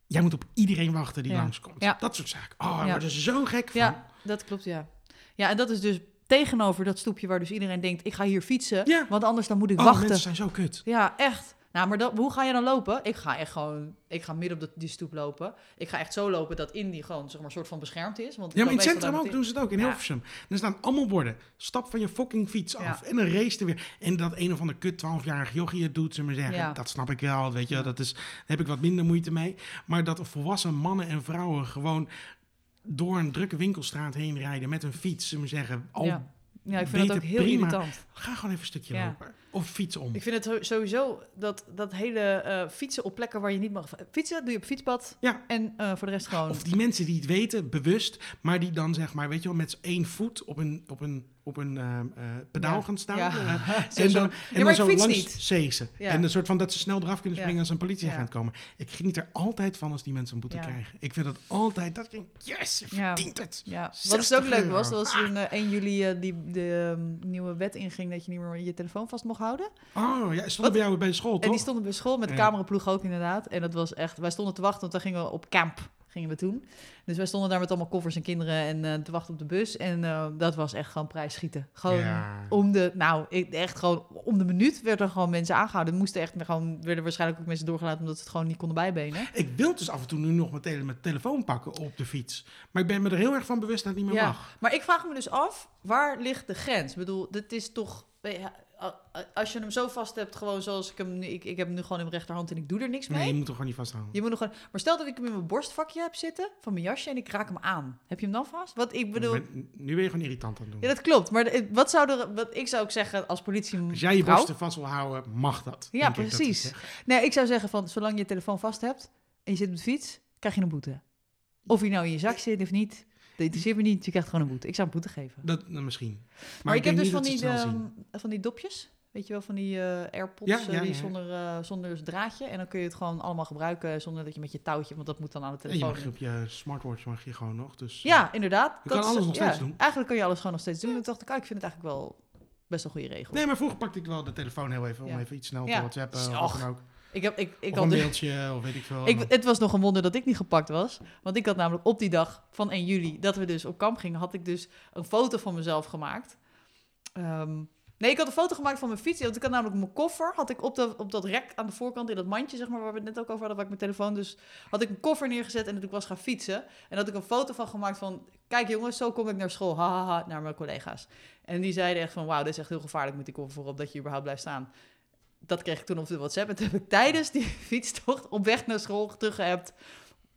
Jij moet op iedereen wachten die langskomt. Dat soort zaken. Oh, Ja. worden ze zo gek van. Ja, dat klopt, ja. Ja, en dat is dus tegenover dat stoepje waar dus iedereen denkt... ik ga hier fietsen, want anders dan moet ik Oh, wachten. mensen zijn zo kut. Ja, echt. Nou, maar dat, hoe ga je dan lopen? Ik ga echt gewoon, ik ga midden op de, die stoep lopen. Ik ga echt zo lopen dat Indy gewoon, zeg maar, soort van beschermd is. Want Ja, maar in het centrum ook doen ze het ook, in Ja. Hilversum. Er staan allemaal borden. Stap van je fucking fiets af. Ja. En een race er weer. En dat een of ander kut 12-jarig jochie het doet, ze maar zeggen. Ja. Dat snap ik wel, weet je. Dat is, daar heb ik wat minder moeite mee. Maar dat volwassen mannen en vrouwen gewoon door een drukke winkelstraat heen rijden met een fiets, ze maar zeggen. Al, Ja. Ja, ik vind dat ook heel prima. irritant. Ga gewoon even een stukje Ja. lopen. Of fiets om. Ik vind het sowieso dat, dat hele eh, fietsen op plekken waar je niet mag fietsen, doe je op fietspad. Ja. En eh, voor de rest gewoon. Of die mensen die het weten, bewust, maar die dan zeg maar, weet je wel, met z'n één voet op een, op een, op een eh, pedaal Ja. gaan staan. Ja. en zo- dan, en maar dan ik zo fiets langs niet. zezen. Ja. En een soort van dat ze snel eraf kunnen Ja. springen als een politieagent Ja. komen. Ik geniet er altijd van als die mensen een boete Ja. krijgen. Ik vind het altijd, dat ik yes, je verdient het. Ja, wat 60 dus ook leuk was, was toen eh, 1 juli die, de ehm, nieuwe wet inging dat je niet meer je telefoon vast mocht houden. Oh, ja, stond bij jou bij de school, En die toch? stonden bij school met de cameraploeg ook inderdaad. En dat was echt, wij stonden te wachten, want dan gingen we op camp, gingen we toen. Dus wij stonden daar met allemaal koffers en kinderen en eh, te wachten op de bus. En eh, dat was echt gewoon prijsschieten. Gewoon Ja. om de, nou, ik, echt gewoon om de minuut werden er gewoon mensen aangehouden. Er moesten echt gewoon, werden waarschijnlijk ook mensen doorgelaten omdat ze het gewoon niet konden bijbenen. Ik wil dus af en toe nu nog mijn, tele mijn telefoon pakken op de fiets. Maar ik ben me er heel erg van bewust dat het niet meer Ja. mag. Maar ik vraag me dus af, waar ligt de grens? Ik bedoel, dit is toch... Als je hem zo vast hebt, gewoon zoals ik hem nu... Ik, ik heb hem nu gewoon in mijn rechterhand en ik doe er niks mee. Nee, je moet er gewoon niet vasthouden. Je moet nog gewoon... Maar stel dat ik hem in mijn borstvakje heb zitten, van mijn jasje, en ik raak hem aan. Heb je hem dan vast? Wat ik bedoel... Nu ben je gewoon irritant aan het doen. Ja, dat klopt. Maar wat zou er... Wat ik zou ook zeggen als politie... Als jij je vrouw- borsten vast wil houden, mag dat. Ja, ik dat precies. Nee, ik zou zeggen van, zolang je je telefoon vast hebt en je zit op de fiets, krijg je een boete. Of je nou in je zak zit of niet, dat interesseert me niet. Je krijgt gewoon een boete. Ik zou een boete geven. Dat, nou, misschien. Maar, ik, heb dus van die, dat ehm, van die dopjes. Weet je wel, van die eh AirPods Ja, eh, ja, die ja. Zonder, eh, zonder draadje. En dan kun je het gewoon allemaal gebruiken zonder dat je met je touwtje, want dat moet dan aan de En je telefoon. mag op je smartwatch mag je gewoon nog. Dus, Ja, inderdaad. Je kan is- alles nog steeds ja, doen. Eigenlijk kan je alles gewoon nog steeds doen. En toen dacht ik, ah, ik vind het eigenlijk wel best een goede regel. Nee, maar vroeger pakte ik wel de telefoon heel even om Ja. even iets snel Ja. te whatsappen of dan ook. Ik heb, ik, ik of had een dus- mailtje of weet ik veel. Ik, het was nog een wonder dat ik niet gepakt was. Want ik had namelijk op die dag van 1 juli, dat we dus op kamp gingen, had ik dus een foto van mezelf gemaakt. Ehm, nee, ik had een foto gemaakt van mijn fiets. Want ik had namelijk mijn koffer, had ik op, de, op dat rek aan de voorkant, in dat mandje, zeg maar, waar we het net ook over hadden, waar ik mijn telefoon dus, had ik een koffer neergezet en dat ik was gaan fietsen. En had ik een foto van gemaakt van, kijk jongens, zo kom ik naar school, ha, ha, ha, naar mijn collega's. En die zeiden echt van, wauw, dit is echt heel gevaarlijk met die koffer voorop, dat je überhaupt blijft staan. Dat kreeg ik toen op de WhatsApp. En toen heb ik tijdens die fietstocht op weg naar school teruggehebt.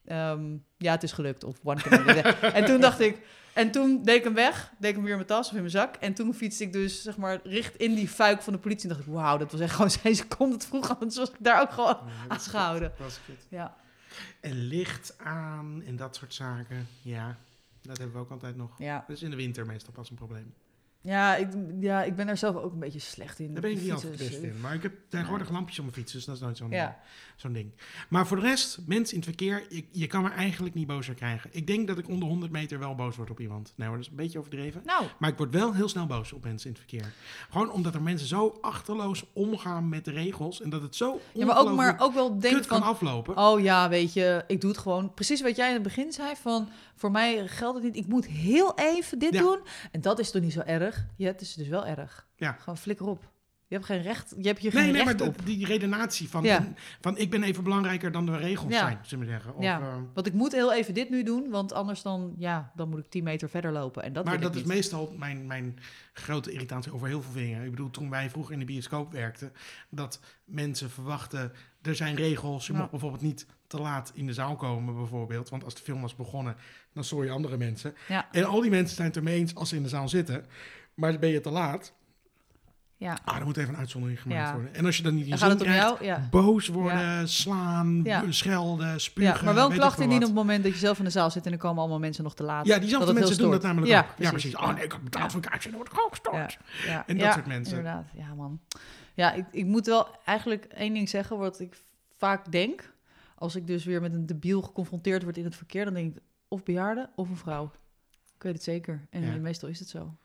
Ehm, ja, het is gelukt. Of one can. En toen dacht ik... En toen deed ik hem weg. Deed ik hem weer in mijn tas of in mijn zak. En toen fietste ik dus, zeg maar, richt in die fuik van de politie. En dacht ik, wauw, dat was echt gewoon zijn seconde te vroeg. Anders was ik daar ook gewoon Ja, kut. Ja, En licht aan en dat soort zaken. Ja, dat hebben we ook altijd nog. ja. Dat is in de winter meestal pas een probleem. Ja, ik, ja, ik ben daar zelf ook een beetje slecht in. Daar ben ik niet altijd in. Maar ik heb tegenwoordig lampjes op mijn fiets, dus dat is nooit zo'n Ja. zo'n ding. Maar voor de rest, mensen in het verkeer, je, je kan me eigenlijk niet bozer krijgen. Ik denk dat ik onder 100 meter wel boos word op iemand. Nee hoor, dat is een beetje overdreven. Nou, Maar ik word wel heel snel boos op mensen in het verkeer. Gewoon omdat er mensen zo achterloos omgaan met de regels. En dat het zo ja, maar ook, maar ook wel denk kut kan aflopen. Oh ja, weet je, ik doe het gewoon. Precies wat jij in het begin zei, van voor mij geldt het niet. Ik moet heel even dit Ja. doen. En dat is toch niet zo erg? Ja, het is dus wel erg. Ja. Gewoon flikker op. Je hebt geen recht, je hebt hier Nee, geen nee, maar recht dat- op. die redenatie van, Ja. van ik ben even belangrijker dan de regels Ja. zijn, zullen we zeggen. Of, Ja. eh, Want ik moet heel even dit nu doen, want anders dan, ja, dan moet ik 10 meter verder lopen. En dat maar dat is niet. meestal mijn, mijn grote irritatie over heel veel dingen. Ik bedoel, toen wij vroeger in de bioscoop werkten, dat mensen verwachten, er zijn regels. Je mag bijvoorbeeld niet te laat in de zaal komen, bijvoorbeeld. Want als de film was begonnen, dan stoor je andere mensen. Ja. En al die mensen zijn het ermee eens als ze in de zaal zitten. Maar ben je te laat, Ja, ah, er moet even een uitzondering gemaakt Ja. worden. En als je dan niet in zin krijgt. Ja. boos worden, slaan, Ja. schelden, spugen. ja, maar wel een ik klacht indien op het moment dat je zelf in de zaal zit en er komen allemaal mensen nog te laat. Ja, diezelfde mensen doen dat namelijk Ja, ook. Ja, precies. precies. Oh nee, ik heb betaald voor een kaartje, dan word ik ook gestoord. Ja, En dat soort mensen. Inderdaad, ja man. Ja, ik, ik moet wel eigenlijk één ding zeggen wat ik vaak denk. Als ik dus weer met een debiel geconfronteerd word in het verkeer, dan denk ik of bejaarde of een vrouw. Ik weet het zeker. En Ja. meestal is het zo.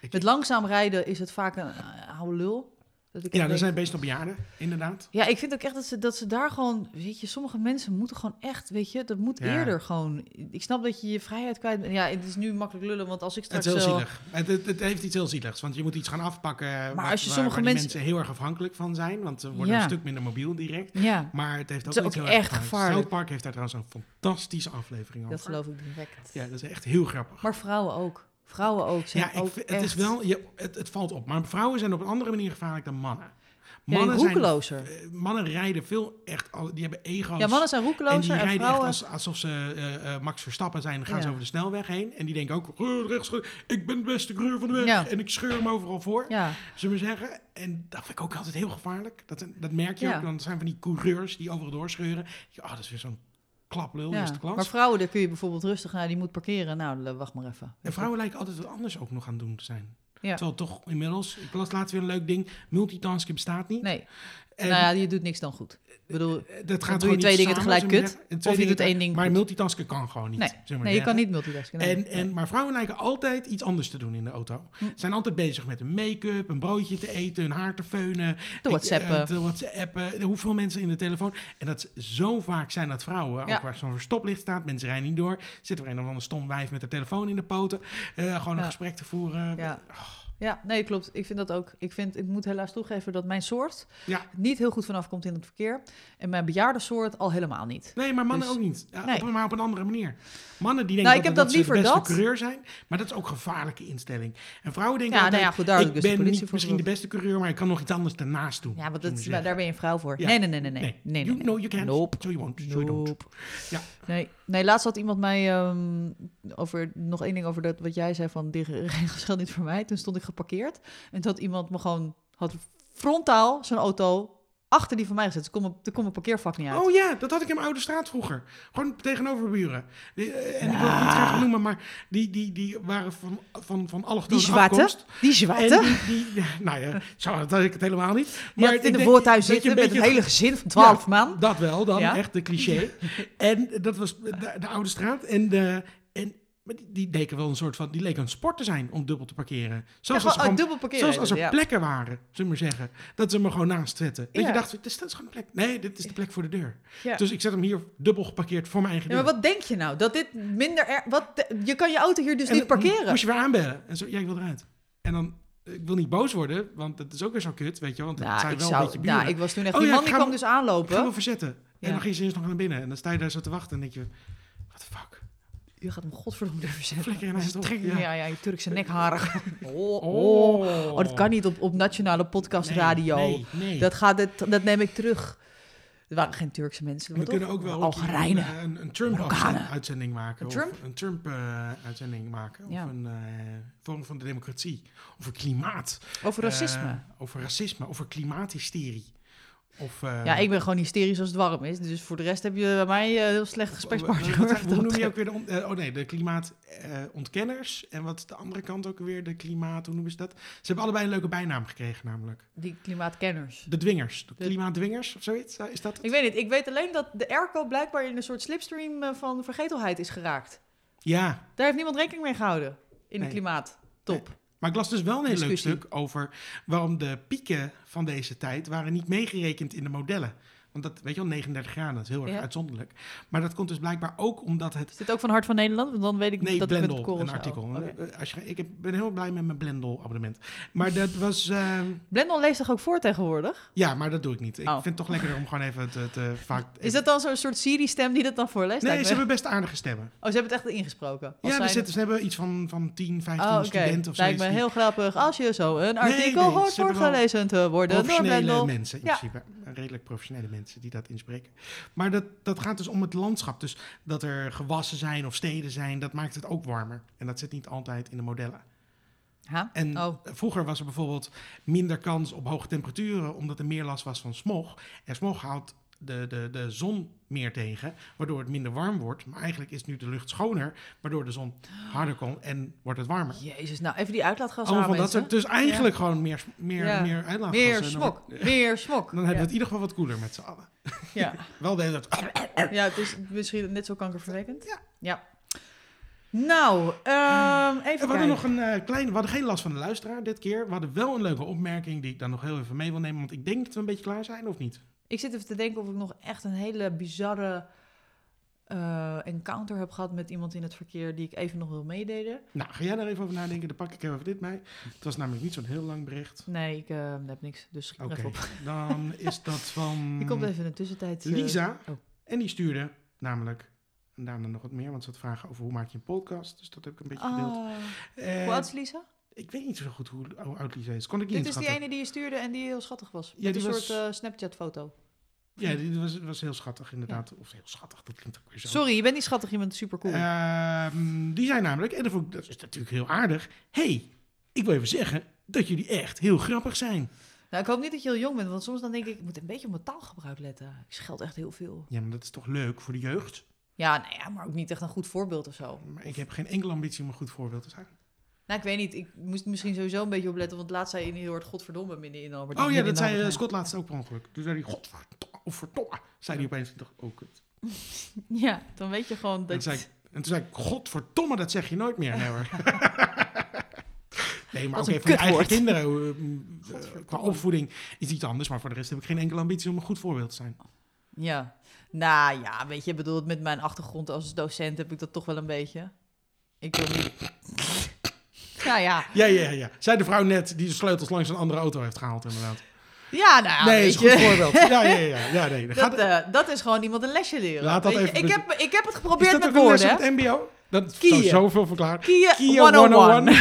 Ik- Met langzaam rijden is het vaak een uh, oude lul. Dat ik Ja, er zijn best op bejaarden, inderdaad. Ja, ik vind ook echt dat ze, dat ze daar gewoon, weet je, sommige mensen moeten gewoon echt, weet je, dat moet Ja. eerder gewoon. Ik snap dat je je vrijheid kwijt bent. Ja, het is nu makkelijk lullen, want als ik Het straks is heel zo- zielig. Het, het, het heeft iets heel zieligs, want je moet iets gaan afpakken Maar waar, als je sommige waar mensen- mensen heel erg afhankelijk van zijn, want ze worden Ja. een stuk minder mobiel direct. Ja, Maar het heeft ook, Het ook heel erg echt gevaarlijk. South Park heeft daar trouwens een fantastische aflevering over. dat geloof ik direct. Ja, dat is echt heel grappig. Maar vrouwen ook. Vrouwen ook. Zijn ja, ook het is wel, je, het, het valt op. Maar vrouwen zijn op een andere manier gevaarlijk dan mannen. Mannen, zijn, roekelozer. eh, mannen rijden veel echt, die hebben ego's. Ja, mannen zijn en die roekelozer en, rijden vrouwen... echt als, alsof ze eh, eh, Max Verstappen zijn. Dan gaan ze over de snelweg heen. En die denken ook, "Eh, rechts, ik ben de beste coureur van de weg. Ja. En ik scheur hem overal voor. Ja, Zullen we zeggen? En dat vind ik ook altijd heel gevaarlijk. Dat, dat merk je ook. Dan zijn van die coureurs die overal doorscheuren. Oh, dat is weer zo'n klaplul, ja. eerste klas. Maar vrouwen, daar kun je bijvoorbeeld rustig naar, die moet parkeren. Nou, wacht maar even. en vrouwen lijken altijd wat anders ook nog aan het doen te zijn. Ja. Terwijl toch inmiddels, ik las laatst weer een leuk ding, multitasken bestaat niet. Nee, En, nou ja, je doet niks dan goed. Ik bedoel, eh, dat dan gaat doe je twee dingen samen, tegelijk kut. zeggen. Of je doet één ding Maar goed. multitasken kan gewoon niet. Nee. we maar nee, je kan niet multitasken. nee. En, en, maar vrouwen lijken altijd iets anders te doen in de auto. Hm. Ze zijn altijd bezig met een make-up, een broodje te eten, hun haar te feunen. Te whatsappen. Ik, eh, te whatsappen. Hoeveel mensen in de telefoon. En dat zo vaak zijn dat vrouwen. Ja. Ook waar zo'n stoplicht staat. Mensen rijden niet door. Zit er een of ander stom wijf met de telefoon in de poten. eh, gewoon een Ja. gesprek te voeren. Ja. Ja, nee, klopt. Ik vind dat ook. Ik, vind, ik moet helaas toegeven dat mijn soort Ja. niet heel goed vanaf komt in het verkeer. En mijn bejaarde soort al helemaal niet. Nee, maar mannen Dus- ook niet. Ja, Nee. op, maar op een andere manier. Mannen die denken Nou, ik dat, heb dat, dat ze de liever beste dat. coureur zijn. Maar dat is ook een gevaarlijke instelling. En vrouwen denken Ja, altijd, nou ja, goed, daar ik dus de ben politie niet voor misschien de beste coureur, maar ik kan nog iets anders daarnaast doen. Ja, want dat, daar ben je een vrouw voor. Ja. Nee, nee, nee, nee, nee. Nee. You know you can't. Nope. So you won't. So you don't. Ja. Nee, nee, laatst had iemand mij ehm, over nog één ding over dat wat jij zei van die regels geldt niet voor mij. Toen stond ik geparkeerd en toen had iemand me gewoon had frontaal zijn auto achter die van mij gezet. Dus kon mijn, toen kon mijn parkeervak niet uit. Oh ja, dat had ik in mijn oude straat vroeger. Gewoon tegenover buren. Die, eh, en ik wil het niet Ah. graag noemen, maar die, die, die waren van, van, van allochtone die zwarte, afkomst. die zwarte. die, die, ja, nou ja, zo, dat had ik het helemaal niet. Ik in de voortuin dat je zitten een met een beetje- hele gezin van twaalf Ja, man. Dat wel, dan Ja. echt de cliché. en dat was de, de oude straat. En, de, en maar die, die leken wel een soort van, die leken een sport te zijn om dubbel te parkeren. Ja, gewoon, als, er oh, parkeren. als er ja. plekken waren, zullen we maar zeggen, dat ze me gewoon naast zetten. Dat Ja. je dacht, dit is, dat is gewoon een plek. Nee, dit is de plek voor de deur. Ja. Dus ik zet hem hier dubbel geparkeerd voor mijn eigen Ja, deur. maar wat denk je nou? Dat dit minder... Er, wat, de- je kan je auto hier dus En niet parkeren. Moest je weer aanbellen. En zo, ja, ik wil eruit. En dan, ik wil niet boos worden, want dat is ook weer zo kut, weet je. Want het Nou, zijn wel een beetje nou, ik was toen echt... Oh die ja, man die kwam dus Ik ga aanlopen. wel verzetten. En Ja. dan ging ze eerst nog naar binnen. En dan sta je daar zo te wachten en denk je, what the fuck. Je gaat hem godverdomme durven zetten. Trek- Ja. Ja, ja, je Turkse nekharen. Oh, Oh. oh. oh, dat kan niet op, op nationale podcastradio. Nee, nee, nee. Dat, gaat, dat, dat neem ik terug. Er waren geen Turkse mensen. we kunnen ook wel Algerijnen. een, een, een Trump Marokkanen. uitzending maken. Een of Trump? Een Trump eh, uitzending maken. Ja. Of een eh vorm van de democratie. Over klimaat. Over racisme. Eh, over racisme. Over klimaathysterie. Of, eh, ja, ik ben gewoon hysterisch als het warm is. Dus voor de rest heb je bij mij een heel slecht gesprekspartner. Wat- wat- hoor. Hoe noem je ook weer de... on- eh, oh nee, de klimaatontkenners. en wat is de andere kant ook weer? De klimaat... Hoe noemen ze dat? Ze hebben allebei een leuke bijnaam gekregen namelijk. Die klimaatkenners. De dwingers. De De- klimaatdwingers of zoiets? Is dat het? Ik weet niet. Ik weet alleen dat de airco blijkbaar in een soort slipstream van vergetelheid is geraakt. Ja. Daar heeft niemand rekening mee gehouden in Nee. de klimaattop. Maar ik las dus wel een heel leuk stuk over waarom de pieken van deze tijd waren niet meegerekend in de modellen. Want dat, weet je wel, 39 graden, dat is heel erg Ja. uitzonderlijk. Maar dat komt dus blijkbaar ook omdat het... Is dit ook van Hart van Nederland? Want dan weet ik Nee, dat ik met Blendel, een artikel. Eh, Als je, ik ben heel blij met mijn Blendel-abonnement. Maar dat was... eh, Blendel leest toch ook voor tegenwoordig? ja, maar dat doe ik niet. Ik Oh. vind het toch lekkerder om gewoon even te, te vaak... Is dat dan zo'n soort Siri-stem die dat dan voorleest? Nee, ze hebben best aardige stemmen. Oh, ze hebben het echt ingesproken. Als Ja, we zijn- zitten, ze hebben iets van, van 10, 15 Oh, oké. studenten of zo. Lijkt me heel grappig als je zo een artikel nee, hoort hebben wel voorgelezen te worden door professionele Blendel. mensen in Ja. principe. Redelijk professionele mensen die dat inspreken. Maar dat, dat gaat dus om het landschap. Dus dat er gewassen zijn of steden zijn, dat maakt het ook warmer. En dat zit niet altijd in de modellen. Ha? En Oh. vroeger was er bijvoorbeeld minder kans op hoge temperaturen, omdat er meer last was van smog. En smog houdt de, de, de zon meer tegen, waardoor het minder warm wordt. Maar eigenlijk is nu de lucht schoner, waardoor de zon harder komt en wordt het warmer. Jezus, nou even die uitlaatgas Allemaal van dat soort, dus eigenlijk gewoon meer, meer, Ja. meer uitlaatgassen. Meer dan smok, wordt- meer smok. Dan hebben we het in ieder geval wat koeler met z'n allen. Ja. Wel de hele tijd- ja, het is misschien net zo kankerverwekkend. Ja. ja. Nou, ehm, even En we hadden kijken. nog een eh kleine... We hadden geen last van de luisteraar dit keer. We hadden wel een leuke opmerking die ik dan nog heel even mee wil nemen. Want ik denk dat we een beetje klaar zijn, of niet? Ik zit even te denken of ik nog echt een hele bizarre eh, encounter heb gehad met iemand in het verkeer die ik even nog wil meedelen. Nou, ga jij daar even over nadenken? Dan pak ik even dit mee. Het was namelijk niet zo'n heel lang bericht. Nee, ik eh, heb niks, dus schiet Oké, even op. dan is dat van Die komt even in de tussentijd. eh, Lisa. oh. En die stuurde namelijk, en daarna nog wat meer, want ze had vragen over hoe maak je een podcast. Dus dat heb ik een beetje gedeeld. Ah, hoe oud is Lisa? Ik weet niet zo goed hoe, hoe oud Lisa is. Kon ik niet Dit is die ene die je stuurde en die heel schattig was. Ja, Met een was- soort eh, Snapchat-foto. Ja, die was, was heel schattig inderdaad. Of heel schattig, dat klinkt ook weer zo. Sorry, je bent niet schattig, je bent super cool. Ehm, die zei namelijk, en dat, vond ik, dat is natuurlijk heel aardig. hey, ik wil even zeggen dat jullie echt heel grappig zijn. Nou, ik hoop niet dat je heel jong bent, want soms dan denk ik, ik moet een beetje op mijn taalgebruik letten. Ik scheld echt heel veel. Ja, maar dat is toch leuk voor de jeugd? Ja, nou ja, maar ook niet echt een goed voorbeeld of zo. Maar ik heb geen enkele ambitie om een goed voorbeeld te zijn. Nou, ik weet niet. Ik moest misschien sowieso een beetje opletten, want laatst zei je heel hard godverdomme midden in Albert. Oh ja, dat zei Albert Scott laatst ook per ongeluk. Toen zei hij, godverdomme. Zei hij opeens, oh kut. Heijn. Ja, dan weet je gewoon En, dat... zei ik, en toen zei ik, godverdomme, dat zeg je nooit meer. Nee hoor. nee, maar oké, is voor je eigen kinderen, eh, qua opvoeding is iets anders. Maar voor de rest heb ik geen enkele ambitie om een goed voorbeeld te zijn. Ja. Nou ja, weet je, bedoel, met mijn achtergrond als docent heb ik dat toch wel een beetje. Ik wil niet... Ja, ja. Ja, ja, ja. Zij de vrouw net die de sleutels langs een andere auto heeft gehaald inderdaad. Ja, nou ja, nee, is een goed voorbeeld. Ja, ja, ja. ja nee, Dat, eh, dat is gewoon iemand een lesje leren. Laat dat even ik, heb, ik heb het is geprobeerd dat met ook een les woorden. op het mbo? Dat zoveel verklaren. Kia, Kia 101. 101.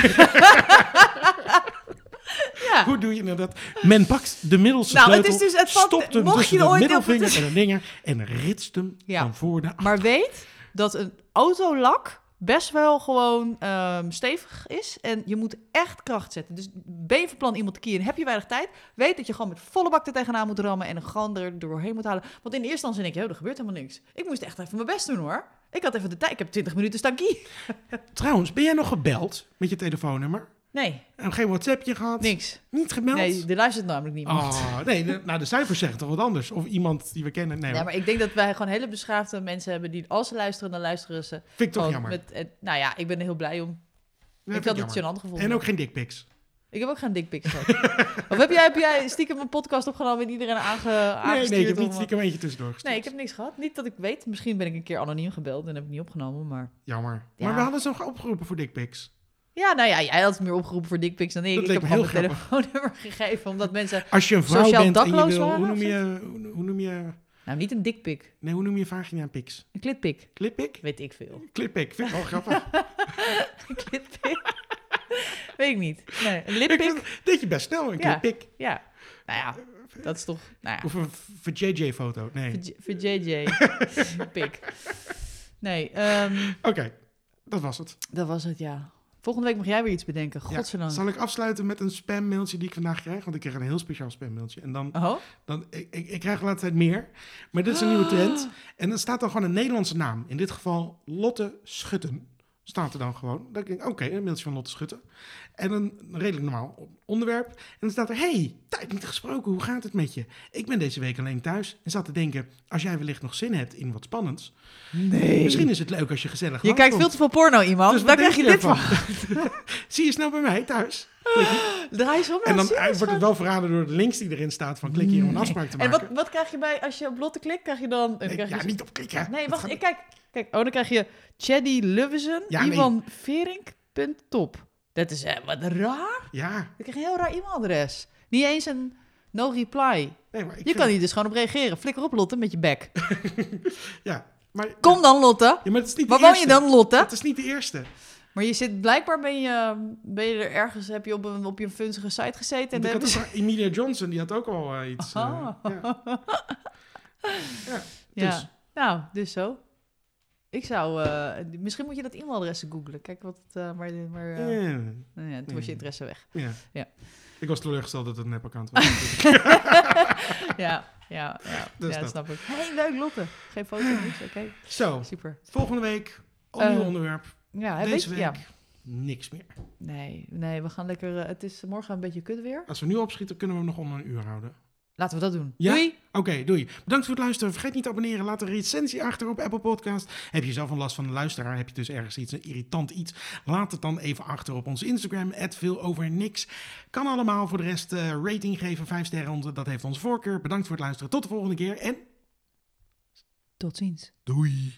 Ja. Hoe doe je nou dat? Men pakt de middelste Nou, het sleutel, is dus- het valt- stopt hem mocht je de ooit middelvinger het- en de dingen en ritst hem Ja. van voor naar achter. Maar weet dat een autolak best wel gewoon ehm, stevig is. En je moet echt kracht zetten. Dus ben je van plan iemand te kiezen en heb je weinig tijd... weet dat je gewoon met volle bak er tegenaan moet rammen... en er gewoon er doorheen moet halen. Want in eerste instantie denk je, oh, er gebeurt helemaal niks. Ik moest echt even mijn best doen, hoor. Ik had even de tijd. Ik heb 20 minuten staan kiezen. Trouwens, ben jij nog gebeld met je telefoonnummer? Nee, En geen WhatsAppje gehad? niks. Niet gemeld? Nee, er luistert namelijk niemand. Oh, nee, de, nou de cijfers zeggen toch wat anders? Of iemand die we kennen? Nee, Ja, maar ik denk dat wij gewoon hele beschaafde mensen hebben... die als ze luisteren, dan luisteren ze vind ik toch jammer. met... nou ja, ik ben er heel blij om. Ik had het gênant gevonden. En ook geen dickpics. Ik heb ook geen dickpics gehad. of heb jij, heb jij stiekem een podcast opgenomen en iedereen aange, Nee, aangestuurd? nee, ik heb om- niet stiekem eentje tussendoor gestuurd. Nee, ik heb niks gehad. Niet dat ik weet. Misschien ben ik een keer anoniem gebeld en heb ik niet opgenomen, maar... Jammer. Ja. Maar we hadden zo opgeroepen voor dickpics. Ja, nou ja, jij had meer opgeroepen voor dickpics dan ik. Dat ik heb gewoon mijn telefoonnummer gegeven, omdat mensen... Als je een vrouw Sociaal bent en je dakloos wil... waren Hoe noem je... Hoe, noem je... Nou, niet een dickpic. Nee, hoe noem je vagina pics? Een klitpik. Clippic? Weet ik veel. Clippic, vind ik wel grappig. Een klitpik? weet ik niet. Nee, een ik lippik? deed je best snel, een Ja. Ja. Nou ja, dat is toch... Nou ja, Of een JJ-foto. Nee. voor JJ. Pik. Nee, ehm, Oké, dat was het. dat was het, ja. Volgende week mag jij weer iets bedenken. Ja, Godzijdank. Zal ik afsluiten met een spammailtje die ik vandaag krijg? Want ik kreeg een heel speciaal spammailtje. En dan, Oh? dan ik, ik, ik krijg de laatste tijd meer. Maar dit is een nieuwe trend. En dan staat dan gewoon een Nederlandse naam. In dit geval Lotte Schutten. Staat er dan gewoon. Dan denk ik, oké, een mailtje van Lotte Schutten. En een redelijk normaal onderwerp. En dan staat er, hey, tijd niet gesproken, hoe gaat het met je? Ik ben deze week alleen thuis en zat te denken, als jij wellicht nog zin hebt in wat spannends. Nee. Misschien is het leuk als je gezellig Je kijkt veel te veel porno, iemand. Dus Daar krijg je dit van. Zie je snel bij mij thuis? Draai om. En dan wordt het wel verraden door de links die erin staat van klik hier om een Nee. afspraak te En maken. wat, wat krijg je bij, als je op Lotte klikt, krijg je dan... en dan Nee, krijg je ja, dus- niet op klikken. Nee, Dat wacht, gaat- ik kijk. Kijk, oh, dan krijg je Chaddy Luvesen, Ja, nee. Ivan Verink, punt top. Dat is eh, wat raar. Ja, Dan krijg je een heel raar e-mailadres. Niet eens een no reply. nee, maar ik Je vind- kan hier dus gewoon op reageren. Flikker op, Lotte, met je bek. Ja, maar, Kom dan, Lotte. Ja, maar het is niet Waar woon je dan, Lotte? Het is niet de eerste. Maar je zit, blijkbaar ben je, ben je er ergens, heb je op een, op je funzige site gezeten. En ik had ook Emilia Johnson, die had ook al eh, iets. eh, Oh. ja. ja, Ja, dus. nou, dus zo. Ik zou, eh, misschien moet je dat e-mailadres googlen. Kijk wat het, maar, maar Ja, nou ja, toen was je interesse weg. ja. Ja. Ik was teleurgesteld dat het een nepaccount was. Ja, ja, ja, Dus ja dat. snap ik. hey, leuk Lotte. Geen foto, niks, oké. Zo, Super. volgende week, al Eh, nieuw onderwerp. Ja, Deze weet week, ja. niks meer. Nee, nee, we gaan lekker, eh, het is morgen een beetje kut weer. Als we nu opschieten, kunnen we hem nog onder een uur houden. Laten we dat doen. Ja? Doei! Oké, doei. Bedankt voor het luisteren. Vergeet niet te abonneren. Laat een recensie achter op Apple Podcast. Heb je zelf een last van de luisteraar? Heb je dus ergens iets, een irritant iets? Laat het dan even achter op ons Instagram. veel over niks. Kan allemaal. Voor de rest eh, rating geven. Vijf sterren. onder. Dat heeft onze voorkeur. Bedankt voor het luisteren. Tot de volgende keer. En Tot ziens. doei.